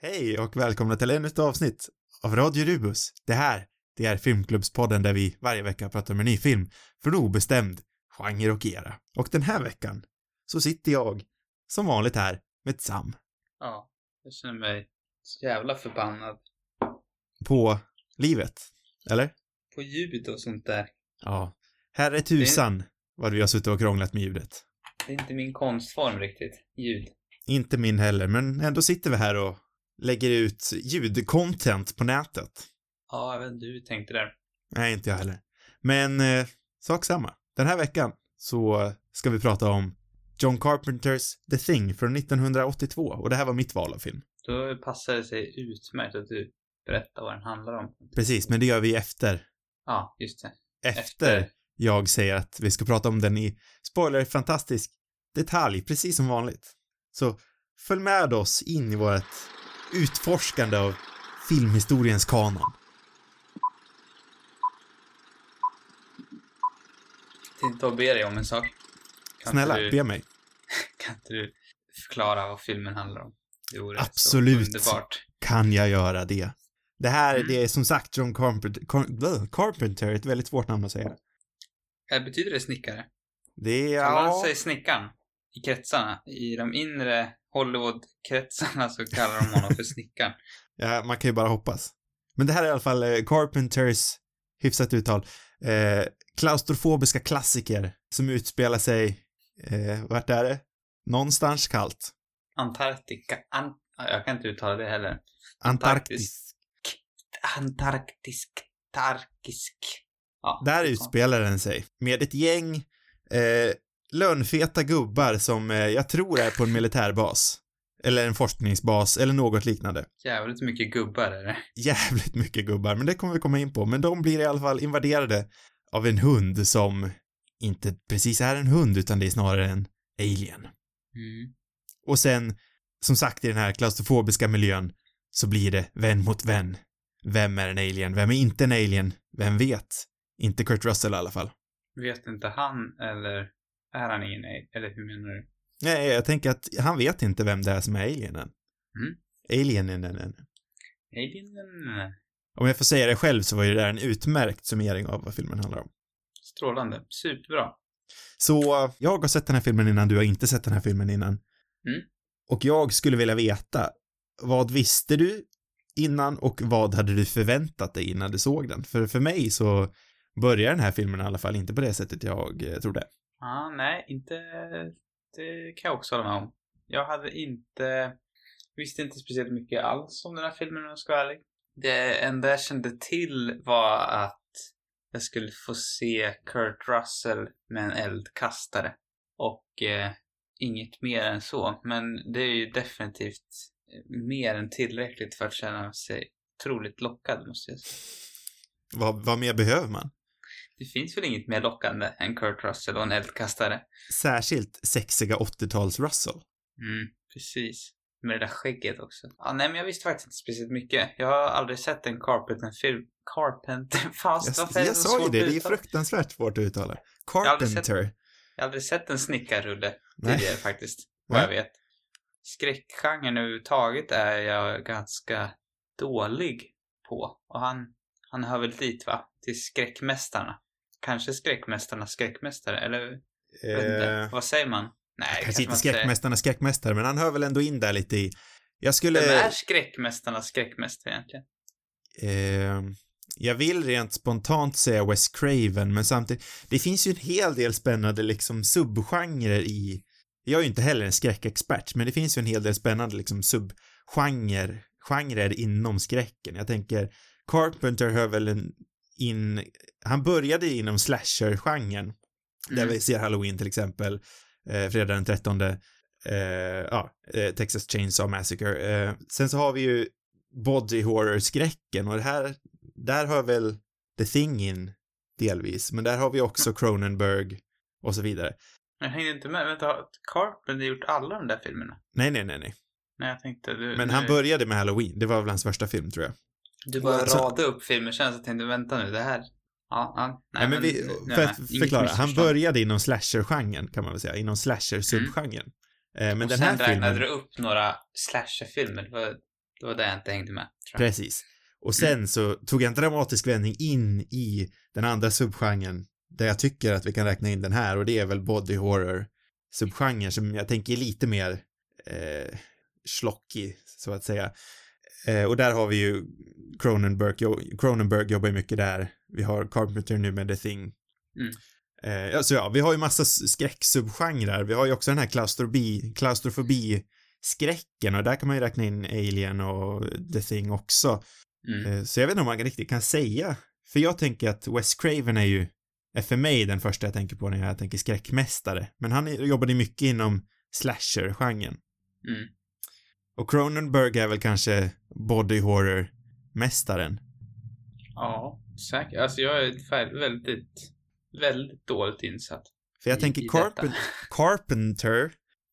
Hej och välkomna till ännu ett avsnitt av Radio Rubus. Det här, det är Filmklubbspodden där vi varje vecka pratar om en ny film från obestämd genre och era. Och den här veckan så sitter jag som vanligt här med Sam Ja, jag känner mig så jävla förbannad på livet. Eller? på ljud och sånt där. Ja. Är tusan vad vi har suttit och krånglat med ljudet. Det är inte min konstform riktigt, ljud. Inte min heller, men ändå sitter vi här och lägger ut ljudcontent på nätet. Ja, jag vet inte hur du tänkte där. Nej, inte jag heller. Men eh, sak samma. Den här veckan så ska vi prata om John Carpenters The Thing från 1982 och det här var mitt val av film. Då passar det sig utmärkt att du berättar vad den handlar om. Precis, men det gör vi efter. Ja, just det. Efter, Efter. jag säger att vi ska prata om den i spoiler fantastisk detalj, precis som vanligt. Så följ med oss in i vårt utforskande av filmhistoriens kanon. Tänkte att be dig om en sak. Kan Snälla, du, be mig. Kan inte du förklara vad filmen handlar om? Det vore Absolut. så underbart. Kan jag göra det? Det här, Mm. det är som sagt John Carpenter, Carpenter, ett väldigt svårt namn att säga. Betyder det snickare? Det är, Kallar ja, sig snickaren i kretsarna? I de inre Hollywood-kretsarna så kallar de honom för snickaren. ja, man kan ju bara hoppas. Men det här är i alla fall eh, Carpenters, hyfsat uttal, eh, klaustrofobiska klassiker som utspelar sig, eh, vart är det? Någonstans kallt. Antarktika. An ja, jag kan inte uttala det heller. Antarktis. Antarktisk. Tarkisk. Ja, Där utspelar den sig med ett gäng eh, lönfeta gubbar som eh, jag tror är på en militärbas. Eller en forskningsbas eller något liknande. Jävligt mycket gubbar är det. Jävligt mycket gubbar, men det kommer vi komma in på. Men de blir i alla fall invaderade av en hund som inte precis är en hund utan det är snarare en alien. Mm. Och sen, som sagt i den här klaustrofobiska miljön, så blir det vän mot vän. Vem är en alien? Vem är inte en alien? Vem vet? Inte Kurt Russell i alla fall. Vet inte han eller är han ingen alien? Eller hur menar du? Nej, jag tänker att han vet inte vem det är som är alienen. Mm. Alienen. Alienen. Om jag får säga det själv så var ju det där en utmärkt summering av vad filmen handlar om. Strålande. Superbra. Så jag har sett den här filmen innan, du har inte sett den här filmen innan. Mm. Och jag skulle vilja veta, vad visste du innan och vad hade du förväntat dig innan du såg den? För för mig så börjar den här filmen i alla fall inte på det sättet jag eh, trodde. Ja, nej, inte... Det kan jag också hålla med om. Jag hade inte... Visste inte speciellt mycket alls om den här filmen om jag ska vara ärlig. Det enda jag kände till var att jag skulle få se Kurt Russell med en eldkastare. Och eh, inget mer än så. Men det är ju definitivt mer än tillräckligt för att känna sig otroligt lockad, måste jag säga. Vad, vad mer behöver man? Det finns väl inget mer lockande än Kurt Russell och en eldkastare? Särskilt sexiga 80-tals Russell. Mm, precis. Med det där skägget också. Ja, nej, men jag visste faktiskt inte speciellt mycket. Jag har aldrig sett en Carpenter-film. Carpenter? Fast Jag, varför är det jag sa ju det, det är fruktansvärt svårt att uttala. har aldrig sett- Carpenter. Jag har aldrig sett en snickarrulle tidigare faktiskt. Vad jag vet. Skräckgenren överhuvudtaget är jag ganska dålig på. Och han, han hör väl dit va? Till skräckmästarna. Kanske skräckmästarnas skräckmästare, eller? Eh, Vad säger man? Nej, kanske man inte säger. skräckmästarnas skräckmästare, men han hör väl ändå in där lite i... Jag skulle... Vem är skräckmästarnas skräckmästare egentligen? Eh, jag vill rent spontant säga Wes Craven, men samtidigt, det finns ju en hel del spännande liksom subgenrer i, jag är ju inte heller en skräckexpert, men det finns ju en hel del spännande liksom subgenrer, genrer inom skräcken. Jag tänker, Carpenter hör väl en, in, han började inom slasher-genren, där Mm. vi ser Halloween till exempel, eh, fredag den 13, eh, ja, eh, Texas Chainsaw Massacre. Eh, sen så har vi ju body horror-skräcken och det här, där hör väl The Thing in delvis, men där har vi också Cronenberg och så vidare. Jag hängde inte med. Vänta, har Carpenter gjort alla de där filmerna? Nej, nej, nej, nej. Nej, jag tänkte... Du, Men han började med Halloween, det var väl hans första film tror jag. Du bara Alltså- rada upp filmer sen, så tänkte vänta nu, det här... Ja, ja. Nej, men vi, nej, för nej, att inget förklara, han började inom slasher-genren kan man väl säga, inom slasher-subgenren. Eh, Men och den sen här räknade filmen, du upp några slasherfilmer. Det var Det var där jag inte hängde med. Precis. Och sen så tog jag en dramatisk vändning in i den andra subgenren där jag tycker att vi kan räkna in den här och det är väl body horror subgenren som jag tänker är lite mer eh, schlockig så att säga. Eh, och där har vi ju Cronenberg, jo, Cronenberg jobbar ju mycket där. Vi har Carpenter nu med The Thing. Mm. Eh, alltså ja, vi har ju massa skräcksubgenrer. Vi har ju också den här klaustrofobi, klaustrofobi skräcken och där kan man ju räkna in Alien och The Thing också. Mm. Eh, Så jag vet inte om man riktigt kan säga. För jag tänker att Wes Craven är ju, är för mig den första jag tänker på när jag tänker skräckmästare. Men han jobbade mycket inom slasher-genren. Mm. Och Cronenberg är väl kanske body horror-mästaren. Ja, säkert. Alltså jag är väldigt, väldigt dåligt insatt. För jag i- tänker i Carpen. Carpenter,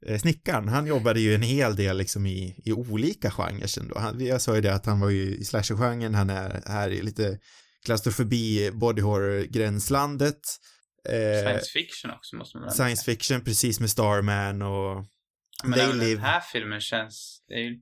eh, snickaren, han jobbade ju en hel del liksom i, i olika genrer ändå. Han, jag sa ju det att han var ju i slasher-genren, han är här i lite klaustrofobi, body horror-gränslandet. Eh, Science fiction också måste man väl science fiction, precis med Starman och Men även Live. den här filmen känns, det, ju,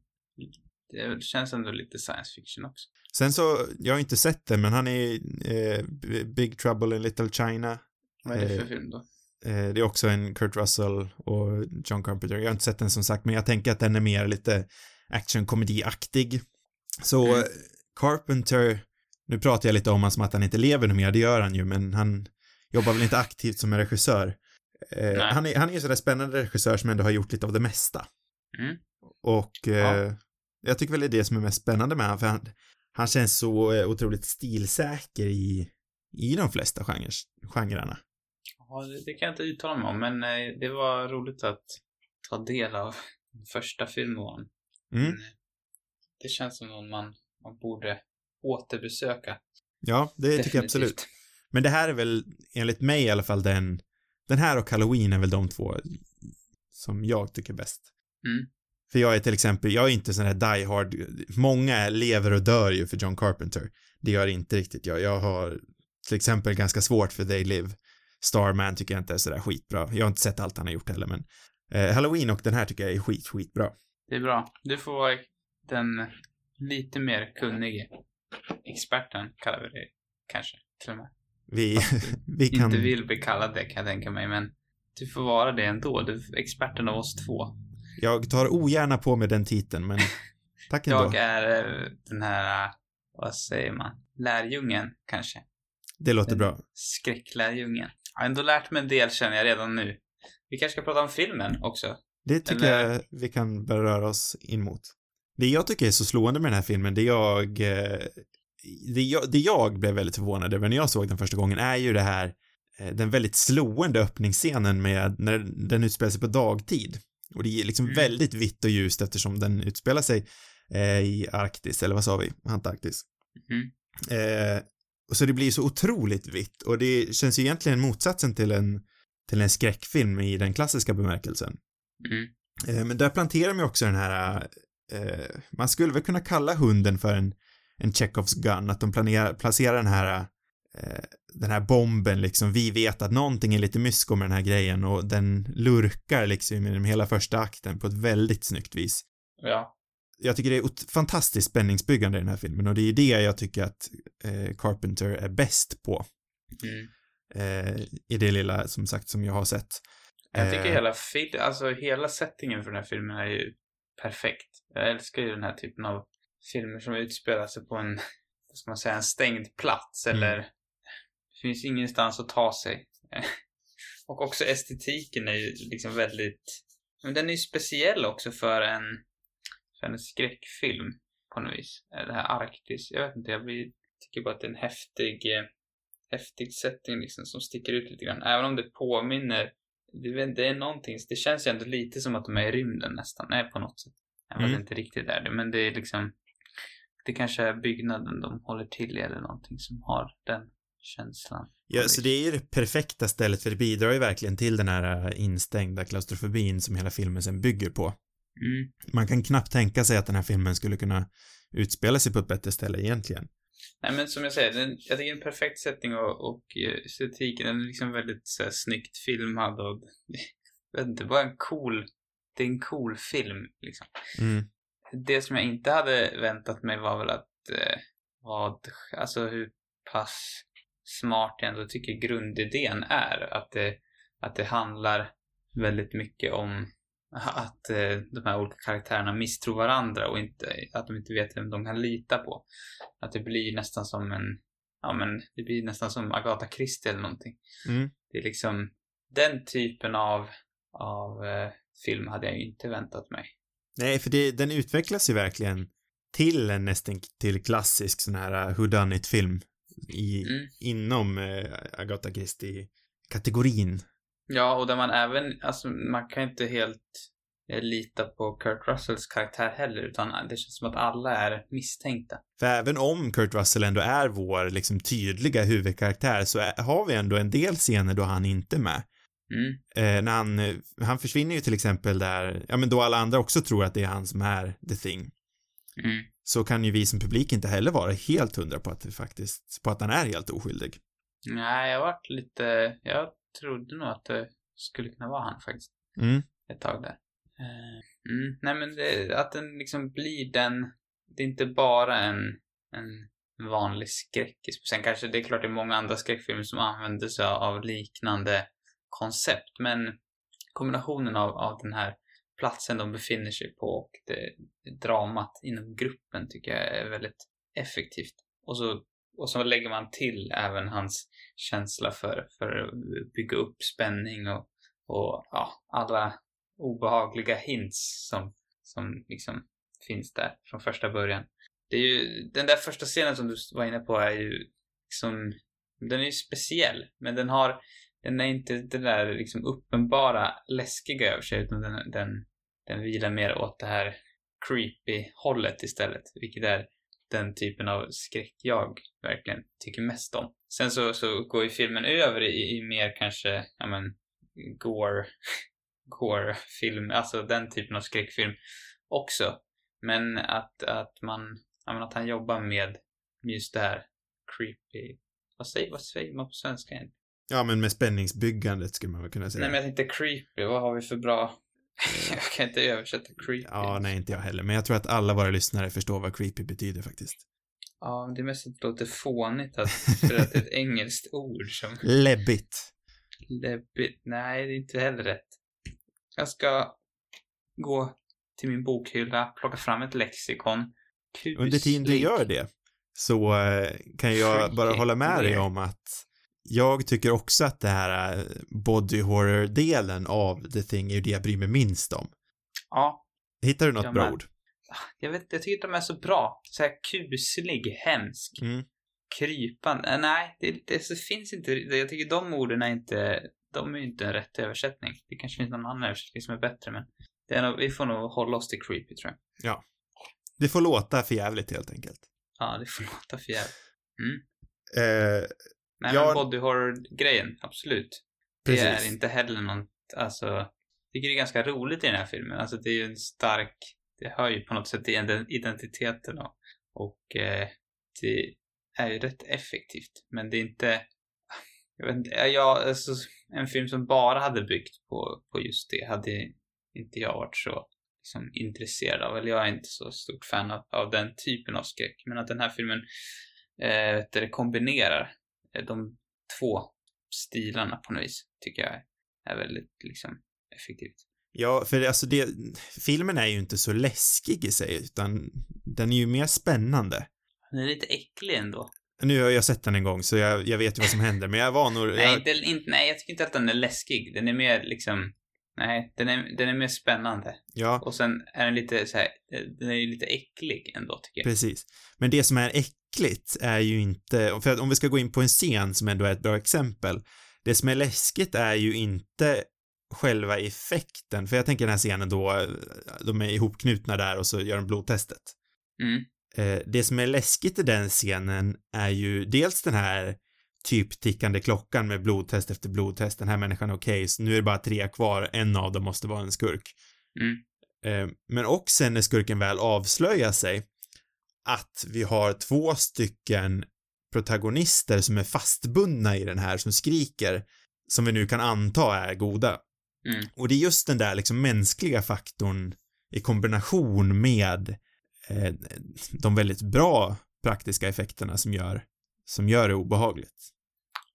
det känns ändå lite science fiction också. Sen så, jag har inte sett den, men han är eh, Big Trouble in Little China. Vad är det för Eh, film då? Eh, det är också en Kurt Russell och John Carpenter. Jag har inte sett den som sagt, men jag tänker att den är mer lite actionkomediaktig. Så Mm. eh, Carpenter, nu pratar jag lite om honom som att han inte lever nu mer, det gör han ju, men han jobbar väl inte aktivt som en regissör. Eh, han, är, han är ju sådär spännande regissör som ändå har gjort lite av det mesta. Mm. Och eh, Ja. jag tycker väl det är det som är mest spännande med honom, för han, han känns så eh, otroligt stilsäker i, i de flesta genres, genrerna. Ja, det, kan jag inte uttala mig om, men eh, det var roligt att ta del av den första filmen. Mm. Eh, Det känns som någon man, man borde återbesöka. Ja, det tycker jag absolut. Men det här är väl, enligt mig i alla fall, den, den här och Halloween är väl de två som jag tycker bäst. Mm. För jag är till exempel, jag är inte sån här die hard, många lever och dör ju för John Carpenter. Det gör inte riktigt jag. Jag har till exempel ganska svårt för They Live. Starman tycker jag inte är sådär skitbra. Jag har inte sett allt han har gjort heller, men eh, Halloween och den här tycker jag är skit, skitbra. Det är bra. Du får vara den lite mer kunnige experten, kallar vi det kanske, till och med. Vi, vi kan... Inte vill bli kallad det kan jag tänka mig, men du får vara det ändå. Du är experten av oss två. Jag tar ogärna på mig den titeln, men tack ändå. Jag är eh, den här, eh, vad säger man, lärjungen kanske. Det låter Den bra. Skräcklärjungen. Jag har ändå lärt mig en del känner jag redan nu. Vi kanske ska prata om filmen också. Det tycker Eller- jag vi kan beröra oss in mot. Det jag tycker är så slående med den här filmen, det jag, eh, det jag, det jag blev väldigt förvånad över när jag såg den första gången är ju det här, eh, den väldigt slående öppningsscenen med när den utspelar sig på dagtid. Och det är liksom Mm. väldigt vitt och ljust eftersom den utspelar sig eh, i Arktis, eller vad sa vi? Antarktis. Mhm. Eh, och så det blir så otroligt vitt och det känns ju egentligen motsatsen till en, till en skräckfilm i den klassiska bemärkelsen. Mm. Eh, Men där planterar de ju också den här, eh, man skulle väl kunna kalla hunden för en, en Chekhovs gun, att de planerar, placerar den här, eh, den här bomben liksom, vi vet att någonting är lite mysko med den här grejen och den lurkar liksom i hela första akten på ett väldigt snyggt vis. Ja. Jag tycker det är fantastiskt spänningsbyggande i den här filmen och det är det jag tycker att eh, Carpenter är bäst på. Mm. Eh, I det lilla, som sagt, som jag har sett. Jag tycker Eh. hela fil- alltså hela settingen för den här filmen är ju perfekt. Jag älskar ju den här typen av filmer som utspelar sig på en, vad ska man säga, en stängd plats Mm. eller det finns ingenstans att ta sig. Och också estetiken är ju liksom väldigt, men den är ju speciell också för en, för en skräckfilm på något vis. Det här Arktis, jag vet inte, jag blir, tycker bara att det är en häftig, eh, häftig setting liksom som sticker ut lite grann. Även om det påminner det, är någonting, det känns ju ändå lite som att de är i rymden nästan, nej på något sätt. Även Mm. det inte riktigt är det, men det är liksom, det kanske är byggnaden de håller till i eller någonting som har den känslan. Ja, så det är ju det perfekta stället för det bidrar ju verkligen till den här äh, instängda klaustrofobin som hela filmen sen bygger på. Mm. Man kan knappt tänka sig att den här filmen skulle kunna utspela sig på ett bättre ställe egentligen. Nej men som jag säger, den, jag tycker det är en perfekt setting och, och eh, estetiken, den är liksom väldigt så här, snyggt filmad och jag vet inte, bara en cool, det är en cool film liksom. Mm. Det som jag inte hade väntat mig var väl att eh, vad, alltså hur pass smart jag ändå tycker grundidén är. Att det, att det handlar väldigt mycket om att eh, de här olika karaktärerna misstror varandra och inte, att de inte vet vem de kan lita på. Att det blir nästan som en, ja men det blir nästan som Agatha Christie eller någonting. Mm. Det är liksom den typen av, av eh, film hade jag ju inte väntat mig. Nej, för det, den utvecklas ju verkligen till en nästan till klassisk sån här uh, whodunit film i, Mm. inom eh, Agatha Christie-kategorin. Ja, och där man även, alltså man kan inte helt eh, lita på Kurt Russells karaktär heller, utan det känns som att alla är misstänkta. För även om Kurt Russell ändå är vår liksom tydliga huvudkaraktär så är, har vi ändå en del scener då han inte är med. Mm. Eh, när han, eh, han försvinner ju till exempel där, ja men då alla andra också tror att det är han som är the thing. Mm. Så kan ju vi som publik inte heller vara helt hundra på att det faktiskt, på att han är helt oskyldig. Nej, jag varit lite, jag trodde nog att det skulle kunna vara han faktiskt, Mm. ett tag där. Eh, Mm. Nej men det, att den liksom blir den, det är inte bara en, en vanlig skräckis. Sen kanske det är klart det är många andra skräckfilmer som använder sig av liknande koncept, men kombinationen av, av den här platsen de befinner sig på och det, dramat inom gruppen tycker jag är väldigt effektivt. Och så, och så lägger man till även hans känsla för, för att bygga upp spänning och, och ja, alla obehagliga hints som, som liksom finns där från första början. Det är ju, den där första scenen som du var inne på är ju liksom, den är ju speciell, men den har, den är inte det där liksom uppenbara läskiga över sig, utan den, den, den vilar mer åt det här creepy hållet istället, vilket är den typen av skräck jag verkligen tycker mest om. Sen så, så går ju filmen över i, i mer kanske, ja men, gore, gore-film, alltså den typen av skräckfilm också. Men att, att man, ja men att han jobbar med just det här creepy, vad säger, vad säger man på svenska egentligen? Ja, men med spänningsbyggandet skulle man väl kunna säga. Nej men jag tänkte creepy, vad har vi för bra, jag kan inte översätta creepy. Ja, nej, inte jag heller. Men jag tror att alla våra lyssnare förstår vad creepy betyder faktiskt. Ja, det är mest att det låter fånigt att, för att det är ett engelskt ord som Läbbigt. läbbigt. Nej, det är inte heller rätt. Jag ska gå till min bokhylla, plocka fram ett lexikon. Under tiden du Kuslig. gör det så eh, kan jag bara hålla med dig om att jag tycker också att det här eh, body horror-delen av The Thing är ju det jag bryr mig minst om. Ja, Hittar du något Jag bra ord? jag vet jag tycker de är så bra. Så här kuslig, hemsk, Mm. krypande. Eh, Nej, det, det, det finns inte, jag tycker de orden är inte, de är ju inte en rätt översättning. Det kanske finns någon annan översättning som är bättre, men det är nog, vi får nog hålla oss till creepy tror jag. Det får låta för jävligt helt enkelt. Ja, det får låta för jävligt. Eh, Nej, Ja. men body horror-grejen, absolut. Det precis. är inte heller något, alltså, jag tycker det är ganska roligt i den här filmen. Alltså det är ju en stark, det hör ju på något sätt till ident- identiteten och, och eh, det är ju rätt effektivt. Men det är inte, jag vet inte, jag, alltså, en film som bara hade byggt på, på just det hade inte jag varit så liksom, intresserad av. Eller jag är inte så stort fan av, av den typen av skräck. Men att den här filmen eh, det kombinerar de två stilarna på något vis tycker jag är väldigt liksom effektivt. Ja, för alltså det, filmen är ju inte så läskig i sig, utan den är ju mer spännande. Den är lite äcklig ändå. Nu har jag sett den en gång, så jag, jag vet ju vad som händer, men jag var nog... Nej, jag, inte, inte, nej, jag tycker inte att den är läskig. Den är mer liksom, nej, den är, den är mer spännande. ja, Och sen är den lite så här, den är ju lite äcklig ändå tycker jag. precis. Men det som är äckligt är ju inte, för att om vi ska gå in på en scen som ändå är ett bra exempel, det som är läskigt är ju inte själva effekten, för jag tänker den här scenen då, de är ihopknutna där och så gör de blodtestet. Mm. Eh, det som är läskigt i den scenen är ju dels den här typ tickande klockan med blodtest efter blodtest, den här människan är okej, så nu är det bara tre kvar, en av dem måste vara en skurk. Mm. Eh, men också när skurken väl avslöjar sig, att vi har två stycken protagonister som är fastbundna i den här, som skriker, som vi nu kan anta är goda. Mm. Och det är just den där liksom mänskliga faktorn i kombination med eh, de väldigt bra praktiska effekterna som gör, som gör det obehagligt.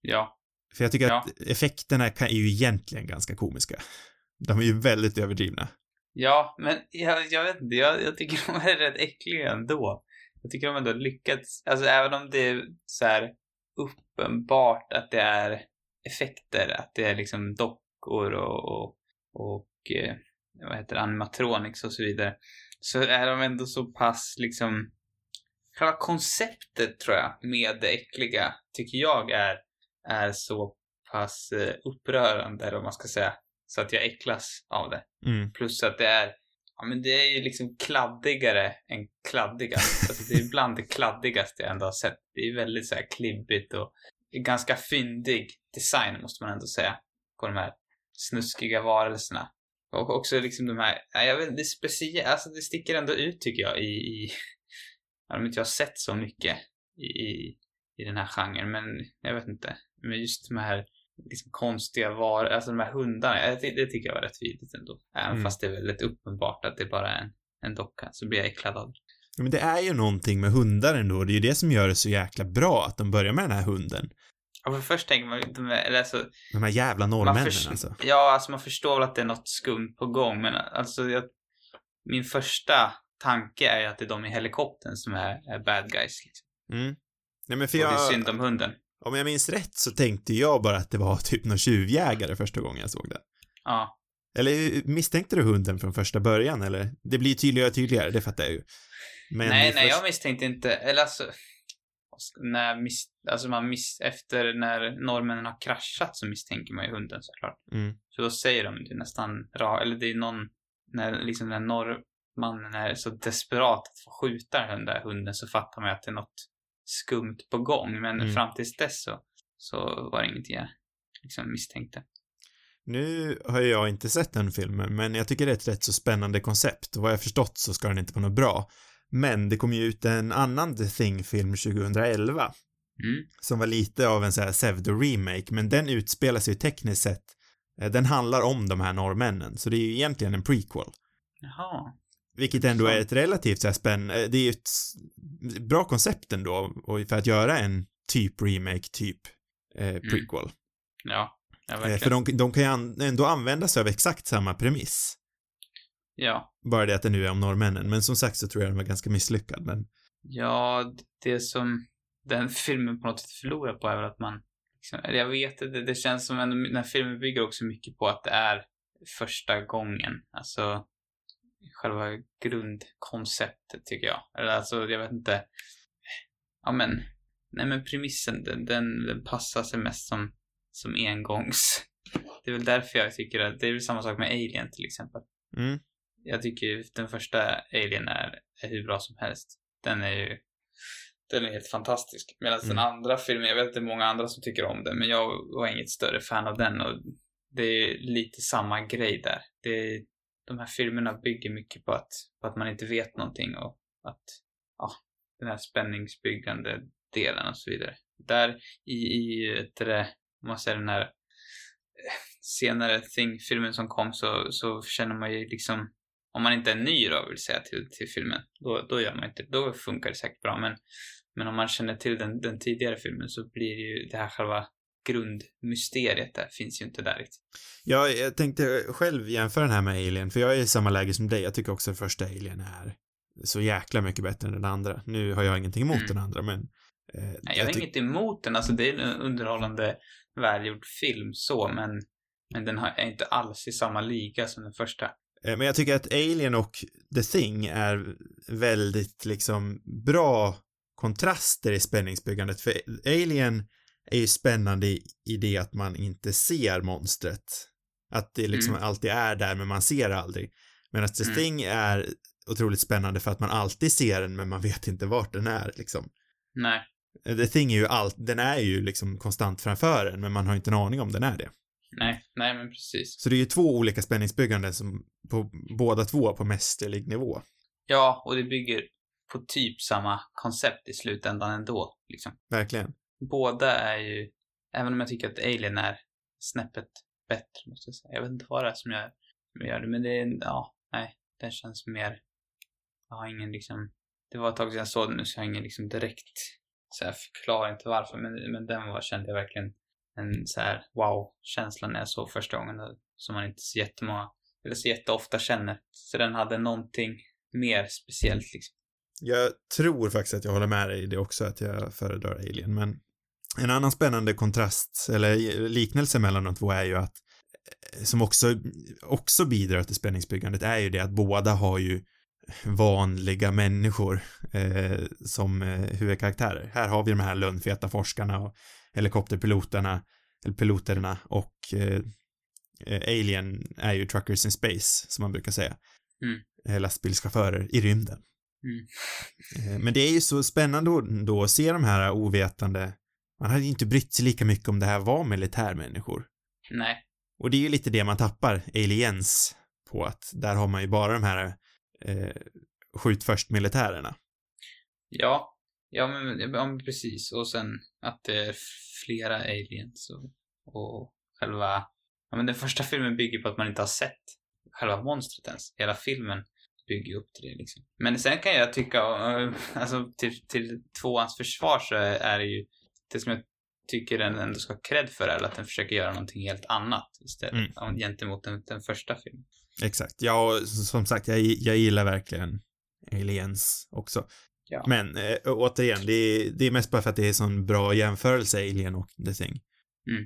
Ja. För jag tycker Ja. att effekterna kan, är ju egentligen ganska komiska. De är ju väldigt överdrivna. Ja, men jag, jag vet inte, jag, jag tycker de är rätt äckliga ändå. Jag tycker de ändå lyckats, alltså även om det är så här uppenbart att det är effekter, att det är liksom dockor och, och, och eh, vad heter det, animatronics och så vidare, så är de ändå så pass liksom Själva konceptet tror jag med det äckliga tycker jag är, är så pass eh, upprörande eller vad man ska säga. Så att jag äcklas av det. Mm. Plus att det är, ja men det är ju liksom kladdigare än kladdigast. Alltså det är bland det kladdigaste jag ändå har sett. Det är väldigt så här klibbigt och ganska fyndig design måste man ändå säga. På de här snuskiga varelserna. Och också liksom de här, ja, jag vet det är speciellt, alltså det sticker ändå ut tycker jag i, i jag inte jag sett så mycket i, i, den här genren, men jag vet inte. Men just de här liksom konstiga var, alltså de här hundarna, jag, ty- det tycker jag var rätt vidrigt ändå. Även Mm. fast det är väldigt uppenbart att det bara är en, en docka, så blir jag äcklad av det. Men det är ju någonting med hundar ändå, det är ju det som gör det så jäkla bra att de börjar med den här hunden. Ja, för först tänker man, de är, eller alltså, De här jävla norrmännen alltså. Ja, alltså man förstår väl att det är något skumt på gång, men alltså jag, min första tanke är ju att det är de i helikoptern som är, är bad guys. Liksom. Mm. Nej men för Och det är jag, synd om hunden. om jag minns rätt så tänkte jag bara att det var typ någon tjuvjägare första gången jag såg den. Ja. Eller misstänkte du hunden från första början eller? Det blir tydligare och tydligare, det fattar jag ju. Men nej, nej, först- jag misstänkte inte, eller alltså, när miss, alltså man miss, efter när norrmännen har kraschat så misstänker man ju hunden såklart. Mm. Så då säger de det nästan eller det är någon, när liksom när norrmannen är så desperat att få skjuta den där hunden så fattar man att det är något skumt på gång. Men Mm. fram tills dess så, så var det ingenting jag liksom misstänkte. Nu har jag inte sett den filmen, men jag tycker det är ett rätt så spännande koncept och vad jag förstått så ska den inte vara något bra. Men det kom ju ut en annan The Thing-film 2011 Mm. som var lite av en så här pseudo-remake, men den utspelar sig ju tekniskt sett, eh, den handlar om de här norrmännen, så det är ju egentligen en prequel. Jaha. Vilket ändå är ett relativt så här spännande, det är ju ett bra koncept ändå, för att göra en typ remake, typ eh, prequel. Ja. Ja, Eh, verkligen. för de, de kan ju ändå använda sig av exakt samma premiss. Ja. Bara det att det nu är om norrmännen, men som sagt så tror jag den var ganska misslyckad, men Ja, det som den filmen på något sätt förlorar på är väl att man, liksom, jag vet inte, det känns som ändå, den här filmen bygger också mycket på att det är första gången. Alltså, själva grundkonceptet tycker jag. Eller alltså, jag vet inte. Ja men, nej men premissen, den, den, den passar sig mest som, som engångs. Det är väl därför jag tycker att, det är väl samma sak med Alien till exempel mm, jag tycker den första Alien är, är hur bra som helst. Den är ju den är helt fantastisk. Medan den Mm. andra filmen, jag vet att det är många andra som tycker om den, men jag var inget större fan av den och det är lite samma grej där. Det är, de här filmerna bygger mycket på att, på att man inte vet någonting och att, ja, den här spänningsbyggande delen och så vidare. Där i, i ett, det, om man säger den här eh, senare Thing-filmen som kom så, så känner man ju liksom om man inte är ny då vill säga till, till filmen, då, då gör man inte Då funkar det säkert bra. Men, men om man känner till den, den tidigare filmen så blir ju det här själva grundmysteriet där finns ju inte där riktigt. Ja, jag tänkte själv jämföra den här med Alien, för jag är i samma läge som dig. Jag tycker också att första Alien är så jäkla mycket bättre än den andra. Nu har jag ingenting emot Mm. den andra, men... Eh, Nej, jag har inget emot den, alltså det är en underhållande välgjord film så, men, men den är inte alls i samma liga som den första. eh, Men jag tycker att Alien och The Thing är väldigt liksom bra kontraster i spänningsbyggandet, för Alien är ju spännande i, det att man inte ser monstret. Att det liksom Mm. alltid är där, men man ser det aldrig. Medan The Mm. Thing är otroligt spännande för att man alltid ser den, men man vet inte vart den är, liksom. Nej, The Thing är ju allt, den är ju liksom konstant framför en, men man har inte en aning om den är det. nej, nej men precis. Så det är ju två olika spänningsbygganden som på båda två på mästerlig nivå. Ja, och det bygger på typ samma koncept i slutändan ändå, liksom. Verkligen båda är ju, även om jag tycker att Alien är snäppet bättre, måste jag säga. Jag vet inte vad det är som gör, som gör det, men det är, ja, nej. Den känns mer... Jag har ingen liksom... Det var ett tag sedan jag såg den nu så jag har ingen liksom direkt så här förklaring till varför. Men, men den var, kände jag verkligen en så här wow-känsla när jag såg första gången. Som man inte så jättemånga, eller så jätteofta känner. Så den hade någonting mer speciellt liksom. Jag tror faktiskt att jag håller med dig i det också, att jag föredrar Alien, men en annan spännande kontrast, eller liknelse mellan de två är ju att eh, som också, också bidrar till spänningsbyggandet är ju det att båda har ju vanliga människor eh, som eh, huvudkaraktärer. Här har vi de här lönnfeta forskarna och helikopterpiloterna, eller piloterna och eh, eh, Alien är ju truckers in space, som man brukar säga. Mm. Eh, lastbilschaufförer i rymden. Mm. Men det är ju så spännande då att se de här ovetande, man hade ju inte brytt sig lika mycket om det här var militärmänniskor. Nej. Och det är ju lite det man tappar aliens på att där har man ju bara de här eh, skjut först militärerna. Ja. Ja men, ja, men precis. Och sen att det är flera aliens och, och själva... Ja men den första filmen bygger på att man inte har sett själva monstret ens. Hela filmen bygger upp till det liksom. Men sen kan jag tycka, eh, alltså till, till tvåans försvar så är det ju det som jag tycker den ändå ska ha cred för är att den försöker göra någonting helt annat istället mm. gentemot den, den första filmen. Exakt. Ja, som sagt, jag, jag gillar verkligen Aliens också. Ja. Men äh, återigen, det är, det är mest bara för att det är sån bra jämförelse, Alien och The Thing. Mm.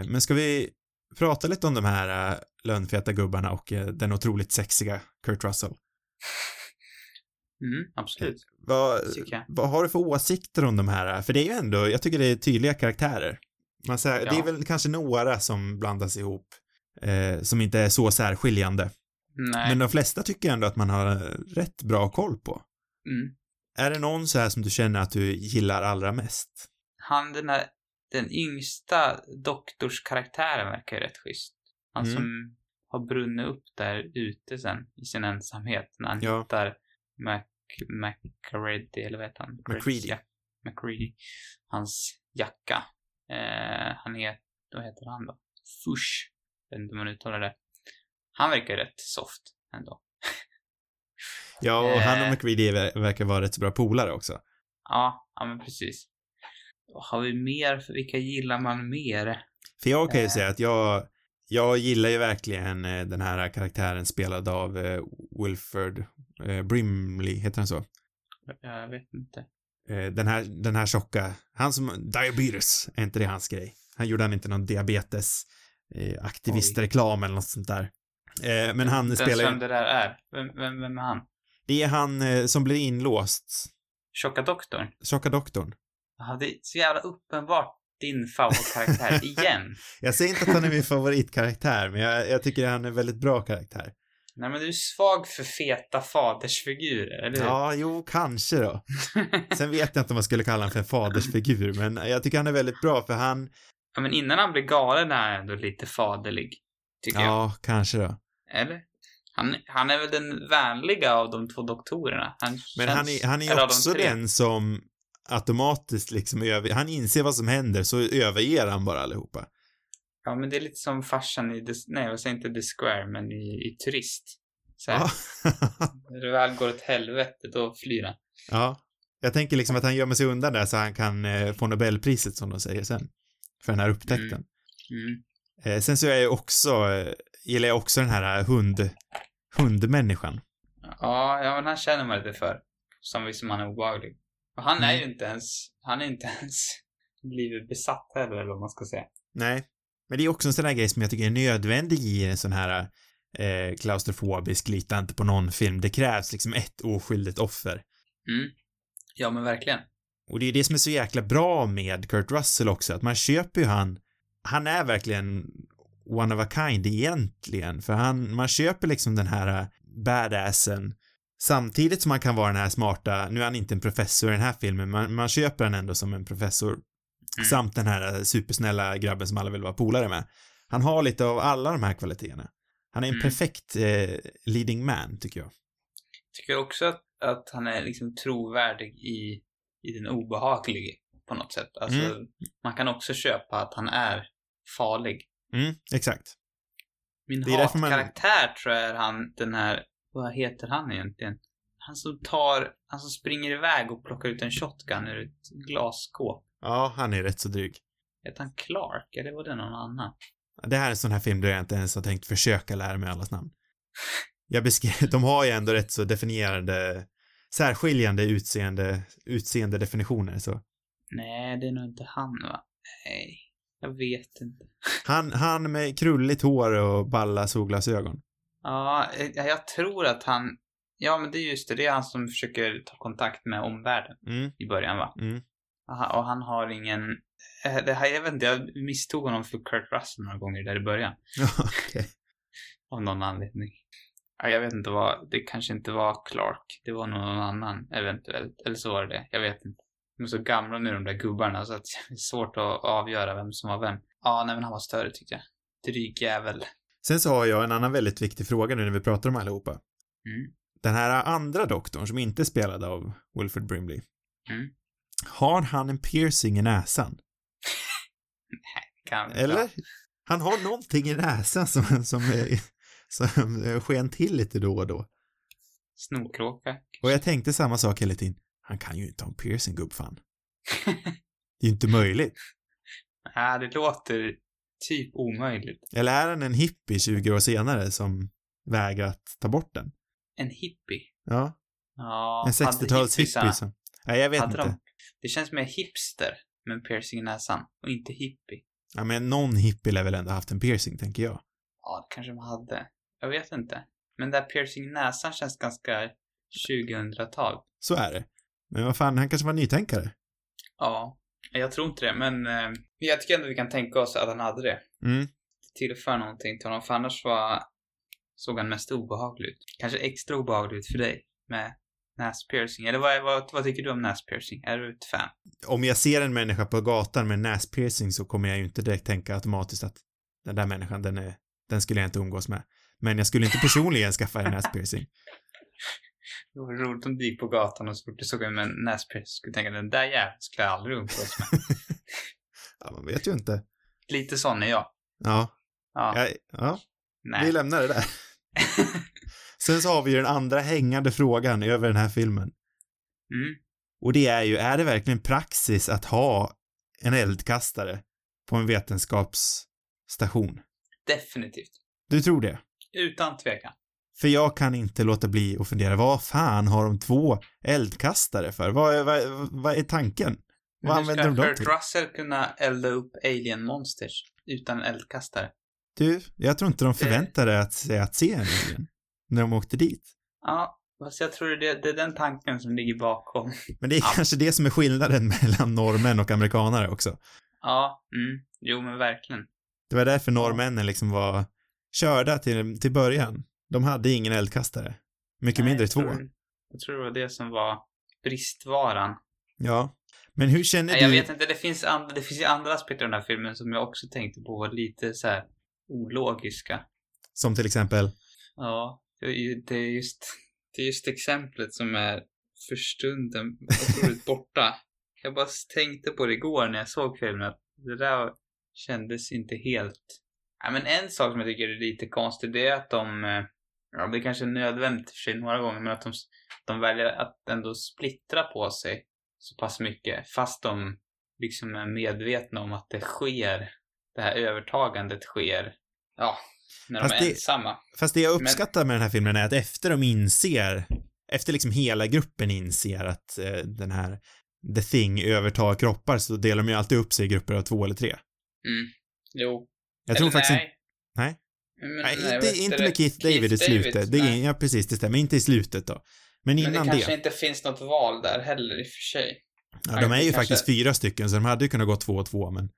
Äh, men ska vi prata lite om de här äh, lönnfeta gubbarna och den otroligt sexiga Kurt Russell? Mm, absolut. Vad, vad har du för åsikter om de här? För det är ju ändå, jag tycker det är tydliga karaktärer. Man säger, ja. Det är väl kanske några som blandas ihop, eh, som inte är så särskiljande. Nej. Men de flesta tycker ändå att man har rätt bra koll på. Mm. Är det någon så här som du känner att du gillar allra mest? Han den här, den yngsta doktorskaraktären verkar ju rätt schysst. Han mm. som har brunnit upp där ute sen i sin ensamhet när han ja. hittar Mac, McReady, eller vad heter han? McCready. Ja, McCready. Hans jacka. Eh, han heter, vad heter han då? Fush. Jag vet inte om man uttalar det. Han verkar rätt soft ändå. ja, och han och eh. McReady verkar vara rätt bra polare också. Ja, ja men precis. Har vi mer? Vilka gillar man mer? För jag kan ju eh. säga att jag, jag gillar ju verkligen eh, den här karaktären spelad av Wilford eh, Brimley, heter han så? Jag vet inte. Eh, den här, den här tjocka, han som, diabetes, är inte det hans grej? Han gjorde han inte någon diabetes eh, aktivistreklam eller något sånt där. Eh, men han Den spelar vem det där är? Vem, vem, vem är han? Det är han eh, som blir inlåst. Tjocka doktorn? Tjocka doktorn. Ja, det är så jävla uppenbart din favoritkaraktär igen. jag säger inte att han är min favoritkaraktär, men jag, jag tycker han är en väldigt bra karaktär. Nej men du är svag för feta fadersfigurer, eller hur? Ja, jo, kanske då. Sen vet jag inte om man skulle kalla honom för en fadersfigur, men jag tycker han är väldigt bra för han... Ja, men innan han blir galen är han ändå lite faderlig. Tycker ja, jag. Ja, kanske då. Eller? Han, han är väl den vänliga av de två doktorerna. Han men han är, han är också de den som automatiskt liksom över, han inser vad som händer så överger han bara allihopa. Ja, men det är lite som farsan i, The, nej jag säger inte The Square, men i, i Turist. Så här, när det väl går åt helvete, då flyr han. Ja. Jag tänker liksom att han gömmer sig undan där så han kan eh, få Nobelpriset som de säger sen. För den här upptäckten. Mm. Mm. Eh, sen så är jag också, eh, gillar jag också den här hund, hundmänniskan. Ja, ja men han känner man lite för. Som som han är obehaglig. Och han mm. är ju inte ens, han är inte ens blivit besatt heller, eller vad man ska säga. Nej. Men det är också en sån här grej som jag tycker är nödvändig i en sån här eh, klaustrofobisk, lita inte på någon film. Det krävs liksom ett oskyldigt offer. Mm. Ja, men verkligen. Och det är det som är så jäkla bra med Kurt Russell också, att man köper ju han, han är verkligen one of a kind egentligen, för han, man köper liksom den här badassen samtidigt som man kan vara den här smarta, nu är han inte en professor i den här filmen, men man köper han ändå som en professor Mm. Samt den här supersnälla grabben som alla vill vara polare med. Han har lite av alla de här kvaliteterna. Han är en mm. perfekt eh, leading man, tycker jag. Tycker också att, att han är liksom trovärdig i, i den obehaglige på något sätt. Alltså, mm. man kan också köpa att han är farlig. Mm, exakt. Min hatkaraktär man... tror jag är han, den här Vad heter han egentligen? Han som tar, han som springer iväg och plockar ut en shotgun ur ett glasskåp. Ja, han är rätt så dryg. Heter han Clark eller var det någon annan? Det här är en sån här film där jag inte ens har tänkt försöka lära mig allas namn. Jag beskrev, de har ju ändå rätt så definierade, särskiljande utseende, utseende definitioner så. Nej, det är nog inte han va? Nej, jag vet inte. Han, han med krulligt hår och balla solglasögon. Ja, eh, jag tror att han... Ja, men det är just det. Det är han som försöker ta kontakt med omvärlden Mm, i början, va? mm. Och han har ingen... eh, Det här, jag vet inte, jag misstog honom för Kurt Russell några gånger där i början. Ja, okej. Av någon anledning. Ja, jag vet inte vad... Det kanske inte var Clark. Det var någon annan, eventuellt. Eller så var det det. Jag vet inte. De är så gamla nu, de där gubbarna, så att det är svårt att avgöra vem som var vem. Ja, nej men han var större tyckte jag. Dryg jävel. Sen så har jag en annan väldigt viktig fråga nu när vi pratar om allihopa. Mm. Den här andra doktorn som inte är spelad av Wilfred Brimley. Mm. Har han en piercing i näsan? Kan, Eller? Han har någonting i näsan som, som, är- som sken till lite då och då. Snorkråka. Och jag tänkte samma sak hela tiden. Han kan ju inte ha en piercing, gubbfan. Det är ju inte möjligt. Nej, det låter typ omöjligt. Eller är han en hippie 20 år senare som vägrar att ta bort den? En hippie. Ja, Ja, en hade 60-tals hippiesarna- hippie som... Nej, jag vet hade inte. de- Det känns mer hipster med en piercing i näsan och inte hippie. Ja, men någon hippie lär väl ändå haft en piercing, tänker jag. Ja, det kanske de hade. Jag vet inte. Men där piercing i näsan känns ganska 2000-tal. Så är det. Men vad fan, han kanske var nytänkare. Ja, jag tror inte det, men eh, jag tycker ändå vi kan tänka oss att han hade det. Mm. Det tillför någonting till honom, för annars var, såg han mest obehaglig ut. Kanske extra obehaglig ut för dig med näspiercing. Eller vad, vad, vad tycker du om näspiercing? Är du ett fan? Om jag ser en människa på gatan med näspiercing så kommer jag ju inte direkt tänka automatiskt att den där människan, den är, den skulle jag inte umgås med. Men jag skulle inte personligen skaffa en näspiercing. Det var roligt om du gick på gatan och så fort du såg en med en näspiercing skulle tänka den där jäveln skulle jag aldrig umgås med. Ja, man vet ju inte. Lite sån är jag. Ja, Ja, ja, ja nej. vi lämnar det där. Sen så har vi ju den andra hängande frågan över den här filmen. mm. Och det är ju, är det verkligen praxis att ha en eldkastare på en vetenskapsstation? Definitivt. Du tror det? Utan tvekan. För jag kan inte låta bli att fundera, vad fan har de två eldkastare för? Vad är, vad, vad är tanken? Men hur använder de ska dem till? Russell kunna elda upp alien monsters utan en eldkastare? Du, jag tror inte de förväntade att, sig att se en alien när de åkte dit. Ja, fast jag tror det, det är den tanken som ligger bakom. Men det är Ja. kanske det som är skillnaden mellan norrmän och amerikanare också. Ja, mm. Jo men verkligen. Det var därför norrmännen liksom var körda till, till början. De hade ingen eldkastare. Mycket Nej, mindre jag två. tror- Jag tror det var det som var bristvaran. Ja. Men hur känner Nej, du? jag vet inte, det finns, andra, det finns ju andra aspekter av den här filmen som jag också tänkte på var lite så här ologiska. Som till exempel? Ja, det är just, det är just exemplet som är för stunden otroligt borta. Jag bara tänkte på det igår när jag såg filmen att det där kändes inte helt... Ja, men en sak som jag tycker är lite konstig det är att de... eh, Ja, det kanske är nödvändigt för sig några gånger, men att de, de väljer att ändå splittra på sig så pass mycket fast de liksom är medvetna om att det sker, det här övertagandet sker, ja, när Fast de är det- ensamma. Fast det jag Men- uppskattar med den här filmen är att efter de inser, efter liksom hela gruppen inser att eh, den här The Thing övertar kroppar så delar de ju alltid upp sig i grupper av två eller tre. Mm. Jo. Jag tror Eller faktiskt nej. inte, nej. Men, nej, nej, inte, vet inte med det? Keith David i slutet. Det är, nej. ja, precis, det stämmer. Inte i slutet då. Men Men innan det det. kanske inte finns något val där heller i och för sig. Ja, de är ju det kanske- faktiskt fyra stycken så de hade ju kunnat gå två och två men,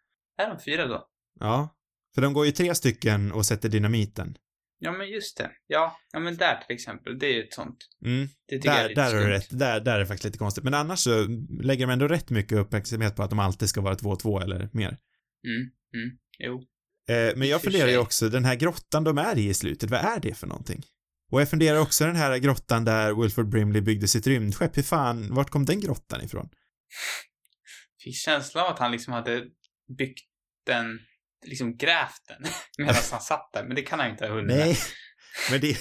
Är de fyra då? ja. För de går ju tre stycken och sätter dynamiten. Ja, men just det. Ja, ja men där till exempel. Det är ju ett sånt. Mm. Det tycker jag är Där, lite där har du rätt. Där, där är det faktiskt lite konstigt. Men annars så lägger de ändå rätt mycket uppmärksamhet på att de alltid ska vara två och två eller mer. Mm, mm. Jo. Eh, men jag funderar ju också, den här grottan de är i i slutet, vad är det för någonting? Och jag funderar också den här grottan där Wilford Brimley byggde sitt rymdskepp, hur fan, vart kom den grottan ifrån? Fick känslan av att han liksom hade byggt den, liksom grävt den medan han satt där. Men det kan han inte ha hunnit. Nej, men det,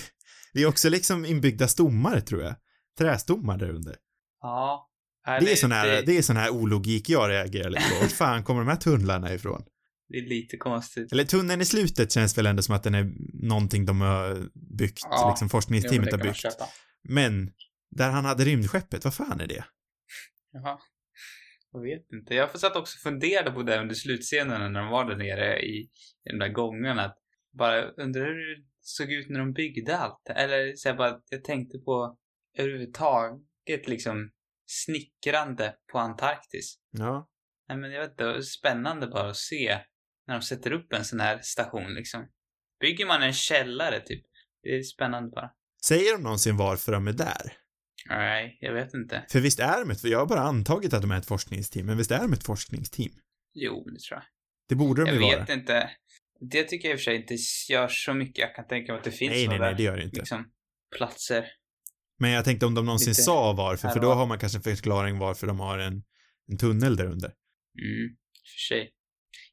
Det är också liksom inbyggda stommar, tror jag. Trästommar där under. Ja. Det är sån här, det är sån här ologik jag reagerar lite på. Vart fan kommer de här tunnlarna ifrån? Det är lite konstigt. Eller tunneln i slutet känns väl ändå som att den är någonting de har byggt, Ja, liksom forskningsteamet har byggt. Men, där han hade rymdskeppet, vad fan är det? Jaha. Jag vet inte. Jag satt också och funderade på det under slutscenerna när de var där nere i, i de där gångarna. Att bara undrar hur det såg ut när de byggde allt. Eller så jag bara, jag tänkte på överhuvudtaget liksom snickrande på Antarktis. Ja. Nej men jag vet inte, det var spännande bara att se när de sätter upp en sån här station liksom. Bygger man en källare typ? Det är spännande bara. Säger de någonsin varför de är där? Nej, jag vet inte. För visst är de ett, jag har bara antagit att de är ett forskningsteam, men visst är de ett forskningsteam? Jo, det tror jag. Det borde de Jag ju vara. vet inte. Det tycker jag i och för sig inte gör så mycket. Jag kan tänka mig att det finns Nej, nej, några nej, det gör det inte. liksom, platser. Men jag tänkte om de någonsin Lite sa varför, för då var. har man kanske en förklaring varför de har en, en tunnel där under. Mm, i och för sig.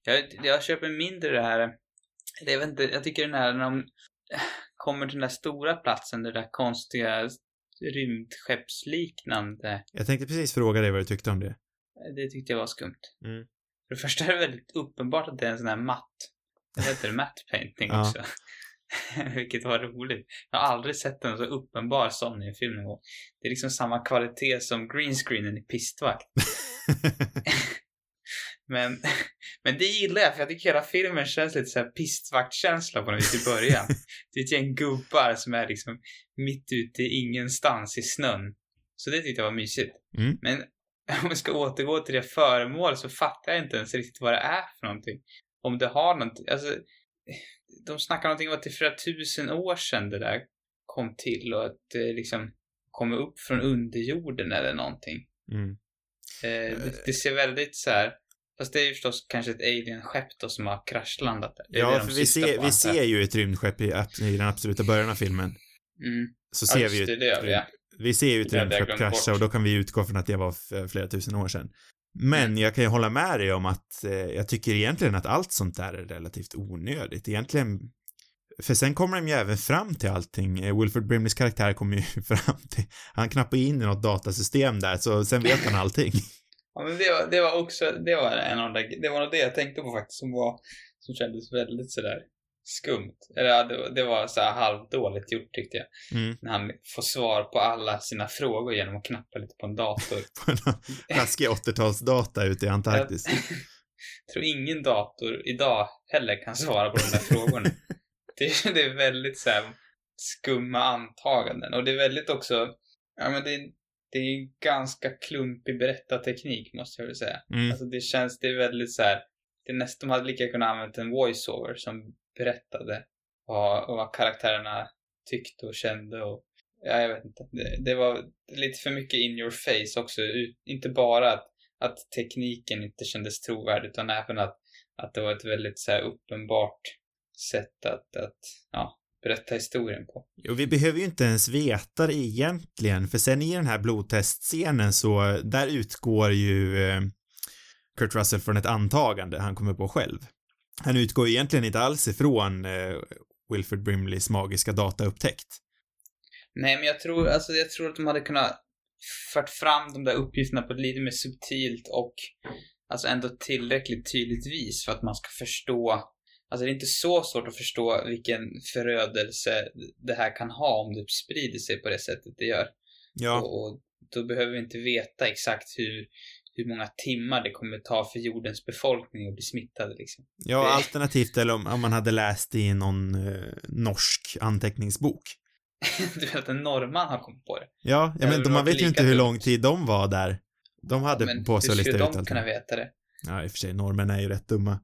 Jag, jag köper mindre det här, eller jag vet inte, jag tycker den här när de kommer till den där stora platsen, det där konstiga rymdskeppsliknande. Jag tänkte precis fråga dig vad du tyckte om det. Det tyckte jag var skumt. Mm. För det första är det väldigt uppenbart att det är en sån här matt. Det heter matte painting också. Vilket var roligt. Jag har aldrig sett en så uppenbar sån i en film någon gång. Det är liksom samma kvalitet som greenscreenen i Pistvakt. Men, men det gillar jag för jag tycker hela filmen känns lite såhär pistvakt-känsla på något vis i början. Det är ett gäng gubbar som är liksom mitt ute i ingenstans i snön. Så det tyckte jag var mysigt. Mm. Men om vi ska återgå till det föremål så fattar jag inte ens riktigt vad det är för någonting. Om det har någonting, alltså de snackar någonting om att det är flera tusen år sedan det där kom till och att det liksom kommer upp från underjorden eller någonting. Mm. Eh, det, det ser väldigt så här. Fast det är ju förstås kanske ett alien-skepp då som har kraschlandat där. Ja, för vi ser, vi ser ju ett rymdskepp i, i den absoluta början av filmen. Mm. Så Ja, ser just vi ju det, det vi, ja. vi ser ju ett rymdskepp krascha och då kan vi utgå från att det var flera tusen år sedan. Men Mm. jag kan ju hålla med dig om att eh, jag tycker egentligen att allt sånt där är relativt onödigt. Egentligen för sen kommer de ju även fram till allting. Eh, Wilford Brimleys karaktär kommer ju fram till, han knappar in i något datasystem där, så sen vet han allting. Ja, men det var, det var också, det var en av de, det var nog det jag tänkte på faktiskt som var, som kändes väldigt sådär skumt. Eller ja, det, var- det var så här halvdåligt gjort tyckte jag. Mm. När han får svar på alla sina frågor genom att knappa lite på en dator. På någon taskig 80-talsdata ute i Antarktis. Jag tror ingen dator idag heller kan svara på de där frågorna. Det, är- det är väldigt så här skumma antaganden och det är väldigt också, ja men det, är- det är en ganska klumpig berättarteknik måste jag väl säga. Mm. Alltså det känns, det är väldigt så här, det är nästan, de hade lika kunnat använda en voiceover som berättade vad, vad karaktärerna tyckte och kände och ja, jag vet inte. Det, det var lite för mycket in your face också. Ut- Inte bara att, att tekniken inte kändes trovärdig utan även att, att det var ett väldigt så här uppenbart sätt att, att ja, berätta historien på. Och vi behöver ju inte ens veta det egentligen, för sen i den här blodtestscenen så, där utgår ju eh, Kurt Russell från ett antagande han kommer på själv. Han utgår egentligen inte alls ifrån eh, Wilford Brimleys magiska dataupptäckt. Nej, men jag tror, alltså, jag tror att de hade kunnat fört fram de där uppgifterna på ett lite mer subtilt och alltså ändå tillräckligt tydligt vis för att man ska förstå Alltså det är inte så svårt att förstå vilken förödelse det här kan ha om det sprider sig på det sättet det gör. Ja, Och, och då behöver vi inte veta exakt hur, hur många timmar det kommer ta för jordens befolkning att bli smittade liksom. ja, det- alternativt eller om, om man hade läst i någon eh, norsk anteckningsbok. du vet att en norrman har kommit på det. Ja, ja men de, man vet ju inte hur lång tid de var där. De hade Men på sig att hur lista skulle ut de allting. kunna veta det? Ja, i och för sig, norrmän är ju rätt dumma.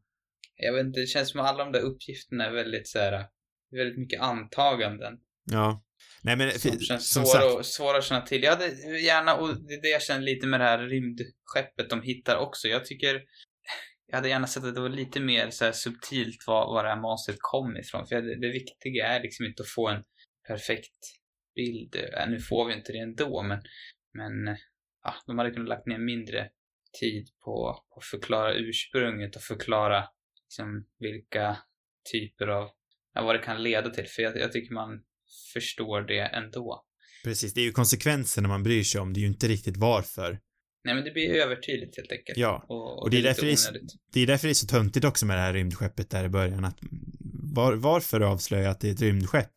Jag vet inte, det känns som att alla de där uppgifterna är väldigt så här, väldigt mycket antaganden. Ja. Nej men, Som känns som svåra, sagt, svåra att känna till. Jag hade gärna, och det är det jag känner lite med det här rymdskeppet de hittar också. Jag tycker, jag hade gärna sett att det var lite mer så här subtilt var, var det här monstret kom ifrån. För det, det viktiga är liksom inte att få en perfekt bild. Äh, nu får vi inte det ändå, men, men ja, de hade kunnat lagt ner mindre tid på att förklara ursprunget och förklara liksom, vilka typer av, ja, vad det kan leda till. För jag, jag tycker man förstår det ändå. Precis, det är ju konsekvenserna man bryr sig om, det är ju inte riktigt varför. Nej, men det blir övertydligt helt enkelt. Ja, Och, och, det är lite därför det är. Det är därför det är så töntigt också med det här rymdskeppet där i början, att var, varför avslöja att det är ett rymdskepp?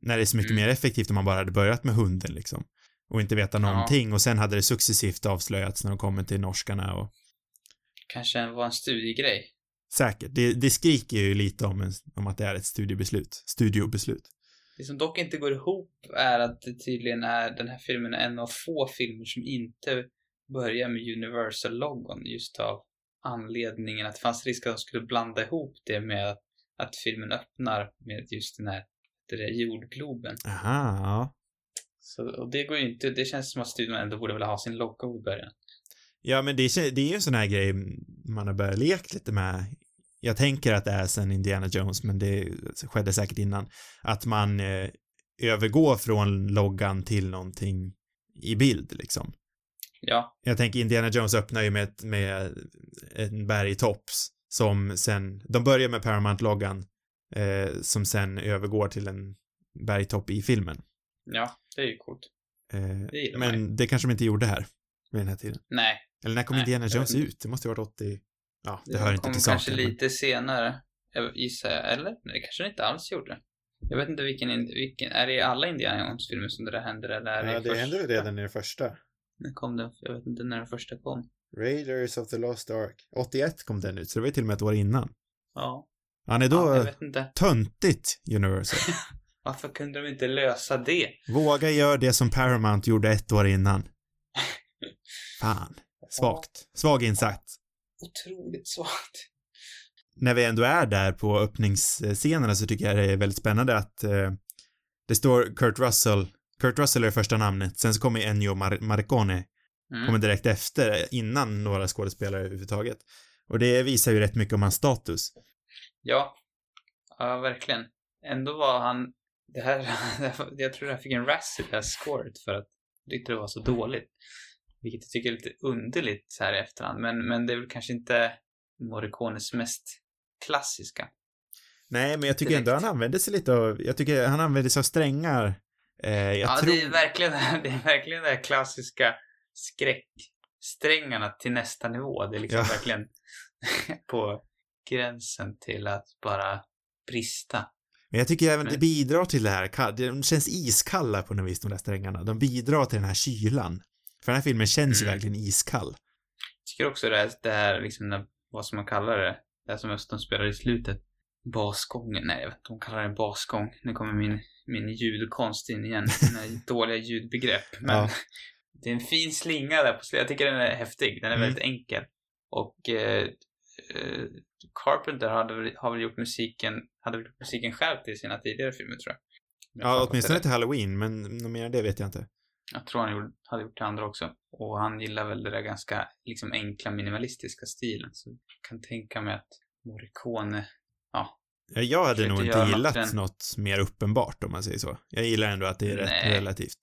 När det är så mycket Mm. mer effektivt om man bara hade börjat med hunden liksom. Och inte veta Ja. någonting och sen hade det successivt avslöjats när de kommer till norskarna och Kanske var en studiegrej. Säkert, det, det skriker ju lite om, en, om att det är ett studiebeslut, studiobeslut. Det som dock inte går ihop är att det tydligen är den här filmen en av få filmer som inte börjar med Universal-logon just av anledningen att det fanns risk att de skulle blanda ihop det med att, filmen öppnar med just den här det där jordgloben. Aha, ja. Så, och det går ju inte, det känns som att studion ändå borde vilja ha sin logo i början. Ja, men det, är- det är ju en sån här grej man har börjat leka lite med. Jag tänker att det är sen Indiana Jones, men det skedde säkert innan. Att man eh, övergår från loggan till någonting i bild, liksom. Ja, Jag tänker Indiana Jones öppnar ju med, ett- med en bergtopps som sen, de börjar med Paramount-loggan eh, som sen övergår till en bergtopp i filmen. ja, det är ju coolt. Eh, Det men det kanske de inte gjorde här vid den här tiden. Nej, Eller när kom Nej, Indiana Jones ut? Det måste ju varit 80... Ja, det det hör inte till kanske saken. men- lite senare. Gissar jag, eller? Nej, det kanske det inte alls gjorde. Jag vet inte vilken, vilken är det i alla Indiana Jones-filmer som det där händer eller är det, Ja, det första? händer väl redan i den första. När kom den? Jag vet inte när den första kom. Raiders of the Lost Ark. 81 kom den ut, så det var ju till och med ett år innan. Ja. Han är ja då inte. töntigt, Universal. Varför kunde de inte lösa det? Våga gör det som Paramount gjorde ett år innan. Fan. Svagt. Svag insats. Otroligt svagt. När vi ändå är där på öppningsscenerna så tycker jag det är väldigt spännande att eh, det står Kurt Russell, Kurt Russell är det första namnet, sen så kommer Ennio Mar- Marcone, Mm. kommer direkt efter, innan några skådespelare överhuvudtaget. Och det visar ju rätt mycket om hans status. Ja. Ja, verkligen. Ändå var han... Det här... jag tror jag fick en razzie det här scoret för att jag tyckte det var så dåligt. Vilket jag tycker är lite underligt så här i efterhand. Men, men det är väl kanske inte Morricones mest klassiska. Nej, men jag tycker Direkt. ändå han använder sig lite av, jag tycker han använder sig av strängar. Eh, ja, tror... det är verkligen det är verkligen det här klassiska skräcksträngarna till nästa nivå. Det är liksom Ja. verkligen på gränsen till att bara brista. Men jag tycker även Men- det bidrar till det här, de känns iskalla på något vis, de där strängarna. De bidrar till den här kylan. För den här filmen känns ju Mm. verkligen iskall. Jag tycker också det här, det här liksom, vad som man kallar det, det här som de spelar i slutet, basgången, nej jag vet inte de kallar det basgång. Nu kommer min, min ljudkonst in igen, mina dåliga ljudbegrepp. Men Ja. det är en fin slinga där på slutet, jag tycker den är häftig, den är Mm. väldigt enkel. Och eh, eh, Carpenter hade, har väl gjort musiken, hade väl gjort musiken själv till sina tidigare filmer tror jag. Jag Ja, åtminstone till Halloween, men något mer än det vet jag inte. Jag tror han gjorde, hade gjort det andra också. Och han gillar väl det där ganska liksom enkla minimalistiska stilen. Så jag kan tänka mig att Morricone, Ja, Jag hade nog inte något gillat den. något mer uppenbart om man säger så. Jag gillar ändå att det är rätt relativt.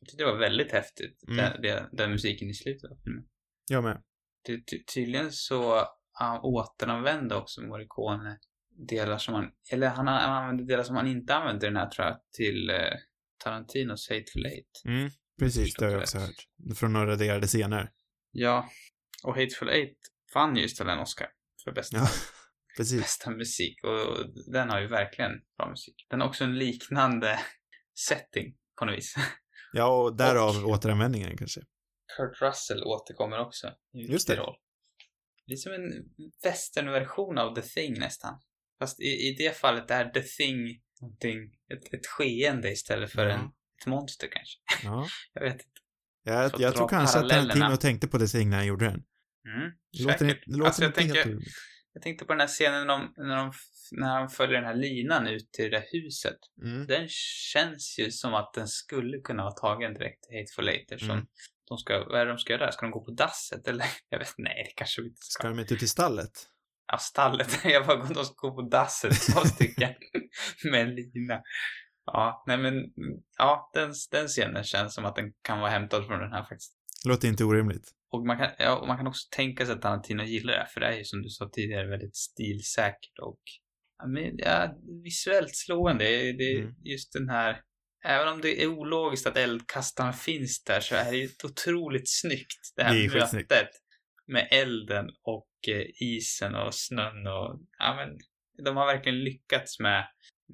jag tyckte det var väldigt häftigt, Mm. den, den, den musiken i slutet av filmen. Jag med. Det, ty, tydligen så han återanvände också Morricone delar som han, eller han, han använde delar som han inte använde i den här tror jag, till eh, Tarantinos Hateful Eight. Mm, precis, det har jag rätt. också hört. Från några raderade scener. Ja, och Hateful Eight vann ju istället en Oscar för bästa Ja, precis. bästa musik och, och den har ju verkligen bra musik. Den har också en liknande setting på något vis. Ja, och därav Och- återanvändningen kanske. Kurt Russell återkommer också i Just det. roll. Det är som en westernversion av The Thing nästan. Fast i, i det fallet är The Thing någonting, ett, ett skeende istället för Ja. en, monster kanske. Ja. Jag vet inte. Jag, jag tror kanske att parallellerna. Tarantino tänkte på det när han gjorde den. Mm, låter, säkert. det låter alltså, jag, tänker, jag tänkte på den här scenen när de, när de, när de följer den här linan ut till det där huset. Mm. Den känns ju som att den skulle kunna vara tagen direkt till Hateful Eight eftersom Mm. de ska, vad är det de ska göra där? Ska de gå på dasset eller? Jag vet nej det kanske vi inte ska. Ska de inte till stallet? Ja, stallet. Jag bara, de ska gå på dasset, två stycken. med en lina. Ja, nej men, ja, den, den scenen känns som att den kan vara hämtad från den här faktiskt. Låter inte orimligt. Och man kan, ja, och man kan också tänka sig att Tarantino gillar det för det är ju som du sa tidigare väldigt stilsäkert och ja, men, ja, visuellt slående. Det är Mm. just den här även om det är ologiskt att eldkastarna finns där så är det ju otroligt snyggt det här Det är skitsnyggt. mötet med elden och eh, isen och snön och ja men de har verkligen lyckats med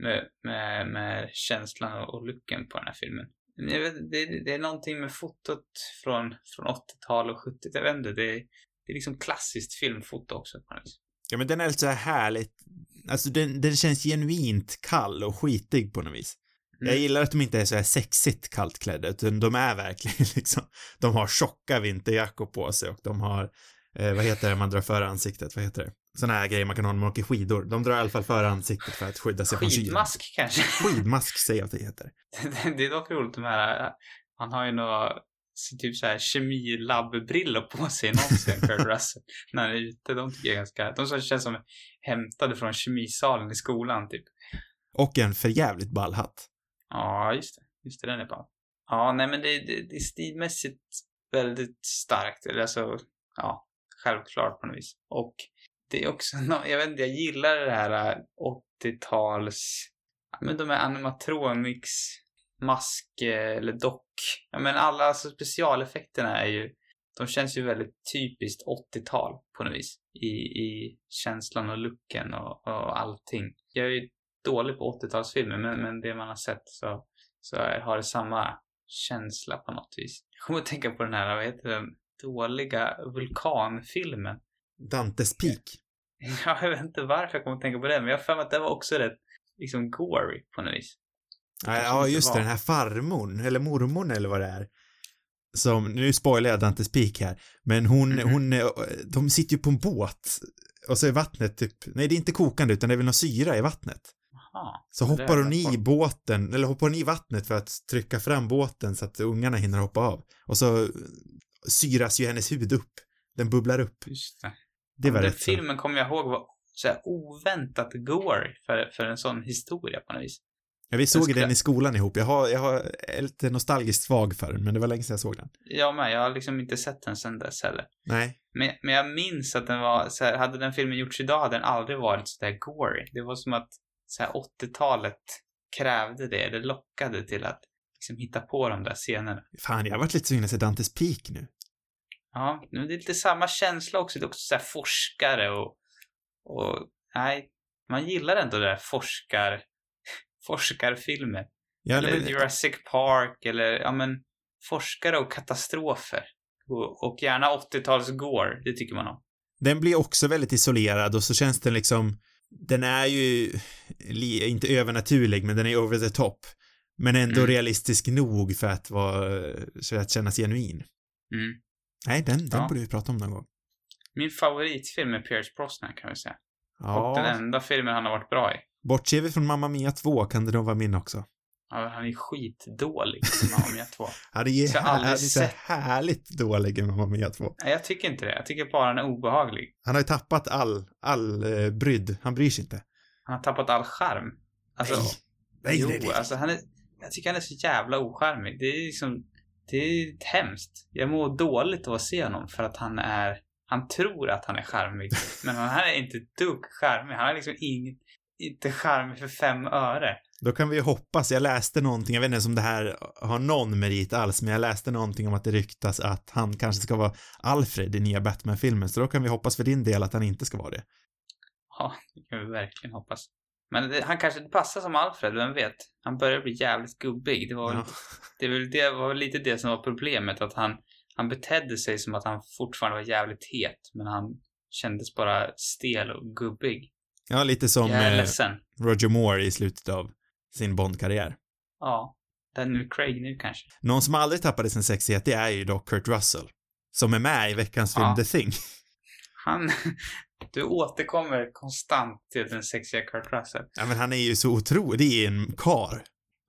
med, med, med känslan och, looken på den här filmen. Men Jag vet, det, det är någonting med fotot från, från 80-tal och 70 jag vet inte, det, är- det är liksom klassiskt filmfoto också på något vis. Ja, men den är lite så här härligt, alltså den, den känns genuint kall och skitig på något vis. Jag Mm. gillar att de inte är så här sexigt kallt klädda, utan de är verkligen liksom, de har tjocka vinterjackor på sig och de har, eh, vad heter det man drar för ansiktet, vad heter det? Såna här grejer man kan ha när man åker skidor. De drar i alla fall för ansiktet för att skydda sig från kylan. Skidmask kanske? Skidmask säger jag att det heter. det, det är dock roligt de här, han har ju några typ så här kemilabbrillor på sig någonsin, Kurt Russell, när han är ute. De tycker jag är ganska, de som känns som hämtade från kemisalen i skolan typ. Och en för jävligt ball hatt. Ja, just det. Just det, den är bra. Ja, nej men det, det, det är stilmässigt väldigt starkt. Eller alltså, ja, självklart på något vis. Och det är också, nå- jag vet inte, jag gillar det här äh, 80-tals, men de här animatronics, mask eh, eller dock. Ja men alla alltså, specialeffekterna är ju, de känns ju väldigt typiskt 80-tal på något vis. I, i känslan och looken och, och allting. Jag är ju dålig på 80-talsfilmer, men, men det man har sett så, så har det samma känsla på något vis. Jag kommer att tänka på den här, vad heter den, dåliga vulkanfilmen. Dantes Peak. Ja, jag vet inte varför jag kommer att tänka på den, men jag har för mig att det var också rätt, liksom gory på något vis. Ja, ja just det, den här farmorn, eller mormorn eller vad det är. Som, nu spoilar jag Dantes Peak här, men hon, Mhm. hon, eh, de sitter ju på en båt och så är vattnet typ, nej det är inte kokande utan det är väl någon syra i vattnet. Aha. Så Det hoppar hon i båten, eller hoppar hon i vattnet för att trycka fram båten så att ungarna hinner hoppa av. Och så syras ju hennes huvud upp. Den bubblar upp. Just det. Det var den rätt filmen kommer jag ihåg var så här oväntat gory för, för en sån historia på något vis. Ja, vi såg skulle- den i skolan ihop. Jag har, jag har lite nostalgiskt svag för den, men det var länge sedan jag såg den. Jag med, jag har liksom inte sett den sen dess heller. Nej. Men, men jag minns att den var så här, hade den filmen gjorts idag hade den aldrig varit så där gory. Det var som att så här 80-talet krävde det, det lockade till att liksom hitta på de där scenerna. Fan, jag har varit lite sugen se Dantes Peak nu. Ja, men det är lite samma känsla också. Det är också så här forskare och, och nej, man gillar ändå det där forskar, forskarfilmer. Ja, eller men, Jurassic Park eller, ja men, forskare och katastrofer. Och, och gärna 80-tals gore, det tycker man om. den blir också väldigt isolerad och så känns den liksom, den är ju inte övernaturlig, men den är over the top. Men ändå Mm. realistisk nog för att vara, för att kännas genuin. Mm. Nej, den, den Ja. borde vi prata om någon gång. Min favoritfilm är Pierce Brosnan kan vi säga. Och den Ja, enda filmen han har varit bra i. bortser vi från Mamma Mia 2 kan det nog vara min också. Ja, han är skitdålig i Mamma Mia 2. Han är, Så jag har aldrig han är så härligt dålig i Mamma Mia 2. Nej, jag tycker inte det. Jag tycker bara han är obehaglig. Han har ju tappat all, all eh, brydd. Han bryr sig inte. Han har tappat all charm. Alltså, nej, nej, jo, nej, nej. alltså han är... Jag tycker han är så jävla ocharmig. Det är liksom... Det är hemskt. Jag mår dåligt av att se honom för att han är... Han tror att han är charmig. Men han är inte ett dugg charmig. Han är liksom inget... Inte charmig för fem öre. Då kan vi hoppas, jag läste någonting, jag vet inte om det här har någon merit alls, men jag läste någonting om att det ryktas att han kanske ska vara Alfred i nya Batman-filmen, så då kan vi hoppas för din del att han inte ska vara det. Ja, det kan vi verkligen hoppas. Men det, han kanske passar som Alfred, vem vet? Han börjar bli jävligt gubbig. Det var, Ja. det, är väl, det var lite det som var problemet, att han, han betedde sig som att han fortfarande var jävligt het, men han kändes bara stel och gubbig. Ja, lite som är eh. Roger Moore i slutet av sin Bond-karriär. Ja. Daniel Craig nu kanske. Någon som aldrig tappade sin sexighet, det är ju dock Kurt Russell. Som är med i veckans film Ja. The Thing. Han... Du återkommer konstant till den sexiga Kurt Russell. Ja, men han är ju så otrolig, det är en kar.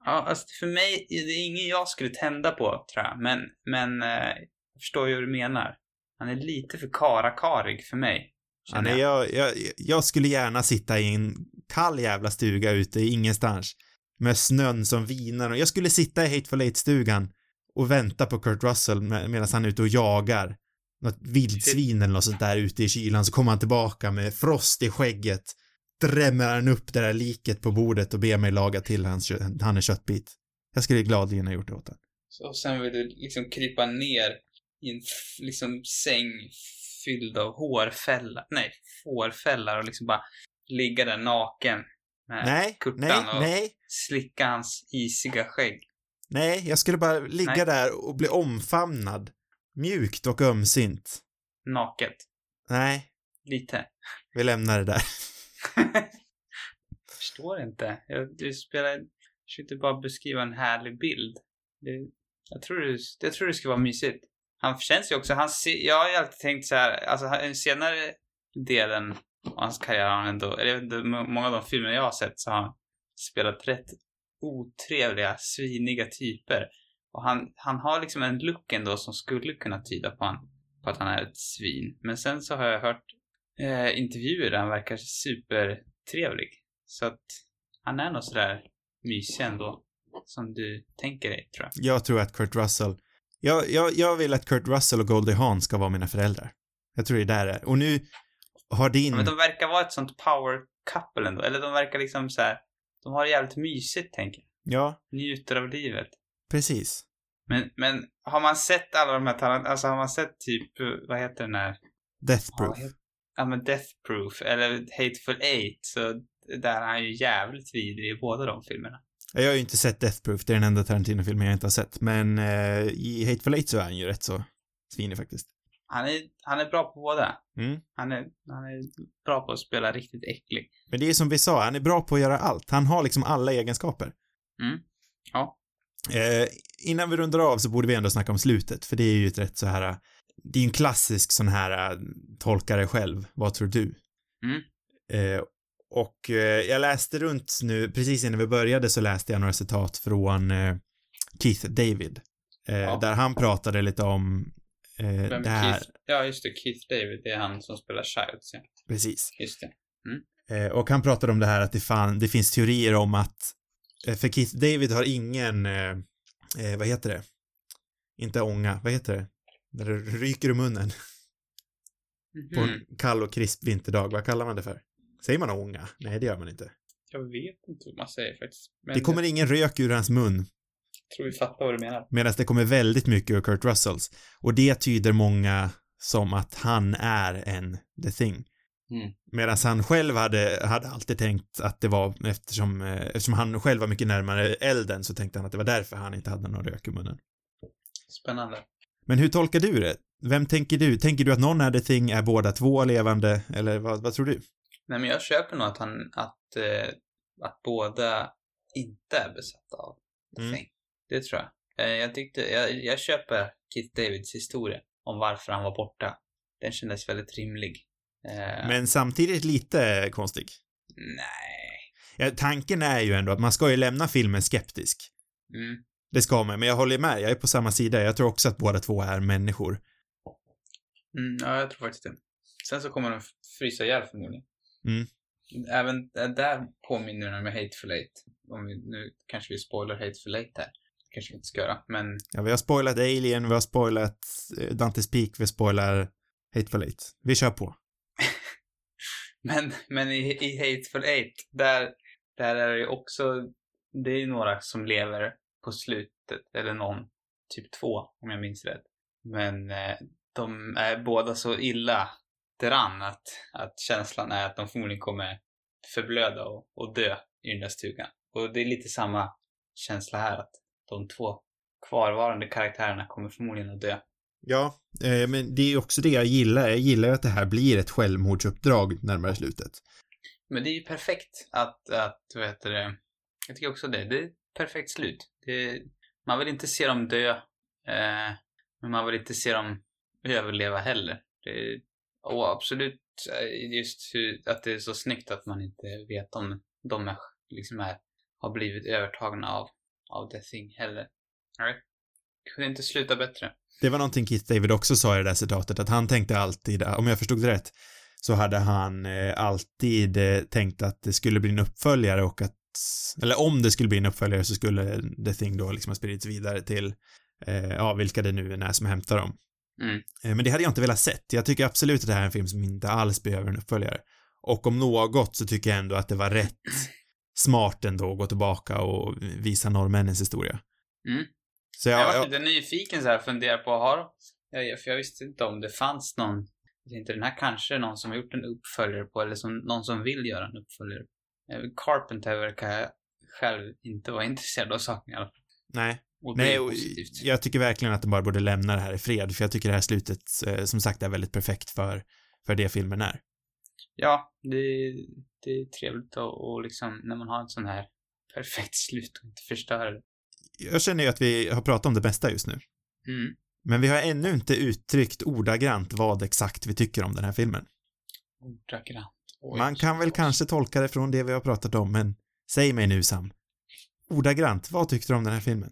Ja, alltså för mig, det är ingen jag skulle tända på, tror jag. Men, men eh, jag förstår ju hur du menar. Han är lite för karakarig för mig. Känner är, jag. jag, jag, skulle gärna sitta i en kall jävla stuga ute i ingenstans. Med snön som viner och jag skulle sitta i Hateful Eight-stugan och vänta på Kurt Russell med, medan han är ute och jagar något vildsvin eller något sånt där ute i kylan så kommer han tillbaka med frost i skägget drämmer han upp det där liket på bordet och ber mig laga till hans, han en köttbit. Jag skulle gladeligen ha gjort det åt. Så, och sen vill du liksom krypa ner i en liksom säng fylld av hårfällar, nej, fårfällar och liksom bara ligga där naken med Nej, Kurtan nej, och nej, slicka hans isiga skägg. nej. Jag skulle bara ligga Nej. där och bli omfamnad. Mjukt och ömsint. Naket. Nej, Lite. vi lämnar det där. Förstår inte. Jag, du spelar, jag försökte bara beskriva en härlig bild. Det, jag, tror det, jag tror det ska vara mysigt. Han känns ju också, han ser, jag har ju alltid tänkt så här, alltså den senare delen av hans karriär har han ändå, eller jag vet inte, må- många av de filmer jag har sett så har han spelat rätt otrevliga, sviniga typer. Och han, han har liksom en look ändå som skulle kunna tyda på, han, på att han är ett svin. Men sen så har jag hört eh, intervjuer där han verkar supertrevlig. Så att han är nog sådär mysig ändå. Som du tänker dig, tror jag. Jag tror att Kurt Russell, jag, jag, jag vill att Kurt Russell och Goldie Hawn ska vara mina föräldrar. Jag tror det är där är. Och nu har din... Men de verkar vara ett sånt power couple ändå. Eller de verkar liksom så här. De har det jävligt mysigt, tänker jag. Ja, Njuter av livet. Precis. Men, men har man sett alla de här talangerna, alltså har man sett typ, eh, vad heter den här? Death Ja, Proof. heter- Ja men Death Proof, eller Hateful Eight, så där är han ju jävligt vidrig i båda de filmerna. Jag har ju inte sett Death Proof, det är den enda Tarantino-filmen jag inte har sett, men eh, i Hateful Eight så är han ju rätt så svinig faktiskt. Han är, han är bra på båda. Mm. Han är, han är bra på att spela riktigt äcklig. Men det är som vi sa, han är bra på att göra allt. Han har liksom alla egenskaper. Mm. Ja. Eh, innan vi rundar av så borde vi ändå snacka om slutet, för det är ju ett rätt så här, det är ju en klassisk sån här, äh, tolka dig själv, vad tror du? Mm. Eh, och eh, jag läste runt nu, precis innan vi började så läste jag några citat från eh, Keith David, eh, Ja. där han pratade lite om eh, det här, Keith? Ja, just det. Keith David, det är han som spelar Childs, ja. precis. Just det. Eh, och han pratade om det här att det, fan, det finns teorier om att, eh, för Keith David har ingen, eh, eh, vad heter det? Inte ånga, vad heter det? När det ryker ur munnen på Mhm. en kall och krisp vinterdag, vad kallar man det för? Säger man ånga? Nej, det gör man inte. Jag vet inte vad man säger faktiskt. Men Det kommer ingen rök ur hans mun, jag tror vi fattar vad du menar. medan det kommer väldigt mycket ur Kurt Russells. Och det tyder många som att han är en The Thing. Mm. Medan han själv hade, hade alltid tänkt att det var, eftersom, eh, eftersom han själv var mycket närmare elden så tänkte han att det var därför han inte hade någon rök i munnen. Spännande. Men hur tolkar du det? Vem tänker du? Tänker du att någon är The Thing, är båda två levande, eller vad, vad tror du? Nej, men jag köper nog att han, att, eh, att båda inte är besatta av The Mm. Thing. Det tror jag. Eh, jag tyckte, jag, jag köper Keith Davids historia om varför han var borta. Den kändes väldigt rimlig. Eh, Men samtidigt lite konstig. Nej. Ja, tanken är ju ändå att man ska ju lämna filmen skeptisk. Mm. Det ska man, men jag håller med, jag är på samma sida. Jag tror också att båda två är människor. Mm, ja, jag tror faktiskt det. Sen så kommer de frysa ihjäl förmodligen. Mm. Även äh, där påminner de med Hateful Eight. Om vi, nu kanske vi spoilar Hateful Eight här. kanske vi inte ska göra, men Ja, vi har spoilat Alien, vi har spoilat eh, Dantes Peak, vi spoilar Hateful Eight. Vi kör på. Men, men i, i Hateful Eight, där, där är det ju också, det är ju några som lever på slutet, eller någon, typ två, om jag minns rätt. Men eh, de är båda så illa däran att, att känslan är att de förmodligen kommer förblöda och, och dö i den där stugan. Och det är lite samma känsla här, att de två kvarvarande karaktärerna kommer förmodligen att dö. Ja, eh, men det är ju också det jag gillar. Jag gillar ju att det här blir ett självmordsuppdrag närmare slutet. Men det är ju perfekt att, att vad heter det, jag tycker också det, det är ett perfekt slut. Det, man vill inte se dem dö, eh, men man vill inte se dem överleva heller. Det, och absolut eh, just hur, att det är så snyggt att man inte vet om de är, liksom är, har blivit övertagna av, av The Thing heller. Right. Kunde inte sluta bättre. Det var någonting Keith David också sa i det där citatet, att han tänkte alltid, om jag förstod det rätt, så hade han eh, alltid eh, tänkt att det skulle bli en uppföljare och att, eller om det skulle bli en uppföljare så skulle The Thing då liksom ha spridits vidare till, eh, ja, vilka det nu än är som hämtar dem. Mm. Men det hade jag inte velat sett. Jag tycker absolut att det här är en film som inte alls behöver en uppföljare. Och om något så tycker jag ändå att det var rätt smart ändå att gå tillbaka och visa norrmännens historia. Mm. Så Jag jag, var jag, lite nyfiken så här, funderar på, har jag, för jag visste inte om det fanns någon, jag tänkte den här kanske är någon som har gjort en uppföljare på, eller som, någon som vill göra en uppföljare. Eh, Carpenter verkar själv inte vara intresserad av saken i alla fall. nej, Och det nej, är positivt. jag tycker verkligen att de bara borde lämna det här i fred, för jag tycker det här slutet, eh, som sagt, är väldigt perfekt för, för det filmen är. Ja, det, det är trevligt och, och liksom när man har ett sån här perfekt slut och inte förstöra det. Jag känner ju att vi har pratat om det bästa just nu. Mm. Men vi har ännu inte uttryckt ordagrant vad exakt vi tycker om den här filmen. Ordagrant. Oj. Man kan väl kanske tolka det från det vi har pratat om, men säg mig nu Sam. Ordagrant, vad tyckte du om den här filmen?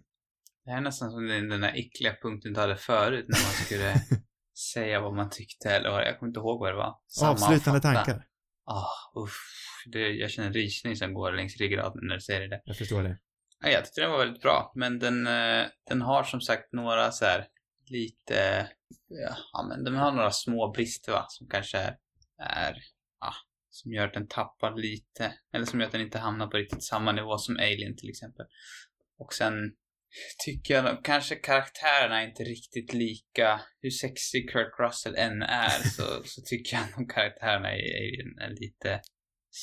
Det här är nästan som den, den där äckliga punkten du hade förut när man skulle säga vad man tyckte eller vad, jag kommer inte ihåg vad det var. Avslutande tankar. Ah, uff. Det, jag känner en rysning som går längs ryggraden när du säger det där. Jag förstår det. Ja, jag tyckte den var väldigt bra, men den, eh, den har som sagt några så här lite, ja, men den har några små brister va, som kanske är, är ja, som gör att den tappar lite, eller som gör att den inte hamnar på riktigt samma nivå som Alien till exempel. Och sen tycker jag kanske karaktärerna är inte riktigt lika, hur sexig Kurt Russell än är så, så tycker jag nog karaktärerna i Alien är lite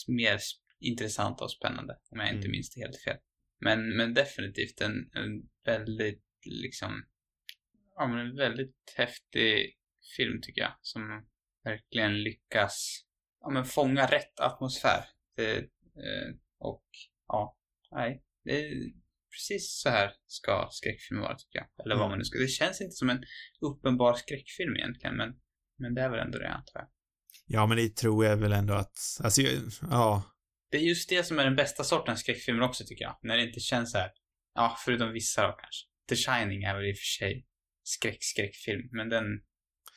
mer intressanta och spännande, om jag inte Mm. minns det helt fel. Men, men definitivt en, en väldigt, liksom, ja men en väldigt häftig film tycker jag. Som verkligen lyckas, ja men fånga rätt atmosfär. Det, eh, och, ja, nej. Det är precis så här ska skräckfilmer vara tycker jag. Eller vad man nu ska. Det känns inte som en uppenbar skräckfilm egentligen, men, men det är väl ändå det antar jag. Ja, men det tror jag väl ändå att, alltså, ja, det är just det som är den bästa sortens skräckfilmer också tycker jag. När det inte känns så här. Ja, förutom vissa då kanske. The Shining är väl i och för sig skräck-skräckfilm, men den...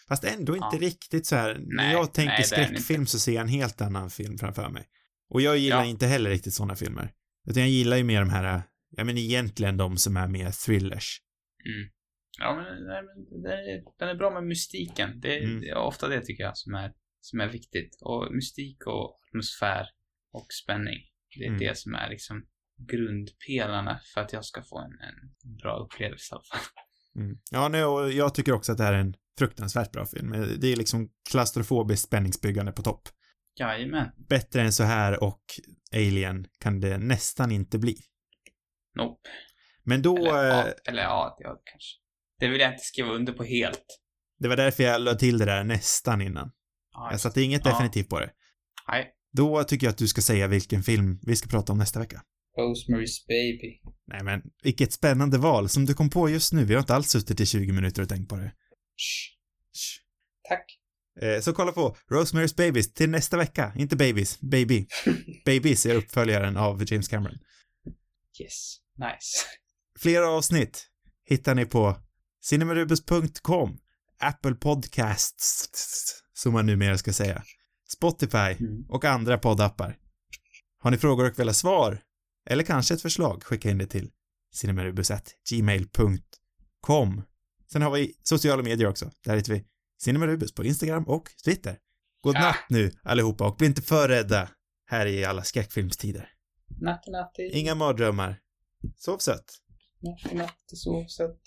fast ändå inte Ja. riktigt så här. när Nej, jag tänker nej, är skräckfilm så ser jag en helt annan film framför mig. Och jag gillar Ja. inte heller riktigt sådana filmer. Utan jag gillar ju mer de här, ja men egentligen de som är mer thrillers. Mm. Ja, men, nej, men den, är, den är bra med mystiken. Det, Mm. det är ofta det tycker jag som är, som är viktigt. Och mystik och atmosfär och spänning. Det är Mm. det som är liksom grundpelarna för att jag ska få en, en bra upplevelse i alla fall. Mm. Ja, nej, och jag tycker också att det här är en fruktansvärt bra film. Det är liksom klaustrofobiskt spänningsbyggande på topp. Jajamän. Bättre än så här och Alien kan det nästan inte bli. Nope. Men då, Eller, eh, ja, eller ja, ja, kanske. Det vill jag inte skriva under på helt. det var därför jag lade till det där nästan innan. Ja, Jag satte inget Ja. definitivt på det. Nej. Då tycker jag att du ska säga vilken film vi ska prata om nästa vecka. Rosemary's Baby. Nej men, vilket spännande val som du kom på just nu. Vi har inte alls suttit i 20 minuter och tänkt på det. Shh. Shh. Tack. Eh, så kolla på Rosemary's Babies till nästa vecka. Inte Babies, Baby. Babies är uppföljaren av James Cameron. Yes. Nice. Flera avsnitt hittar ni på cinemarubus.com, Apple Podcasts, som man numera ska säga, Spotify Mm. och andra poddappar. Har ni frågor och vill ha svar, eller kanske ett förslag, skicka in det till cinemarubus.gmail.com. Sen har vi sociala medier också. Där heter vi Cinemarubus på Instagram och Twitter. God Ja. natt nu allihopa och bli inte för rädda här i alla skräckfilmstider. Natti, natti. Inga mardrömmar. Sov sött. Natti, natti, sov, sött.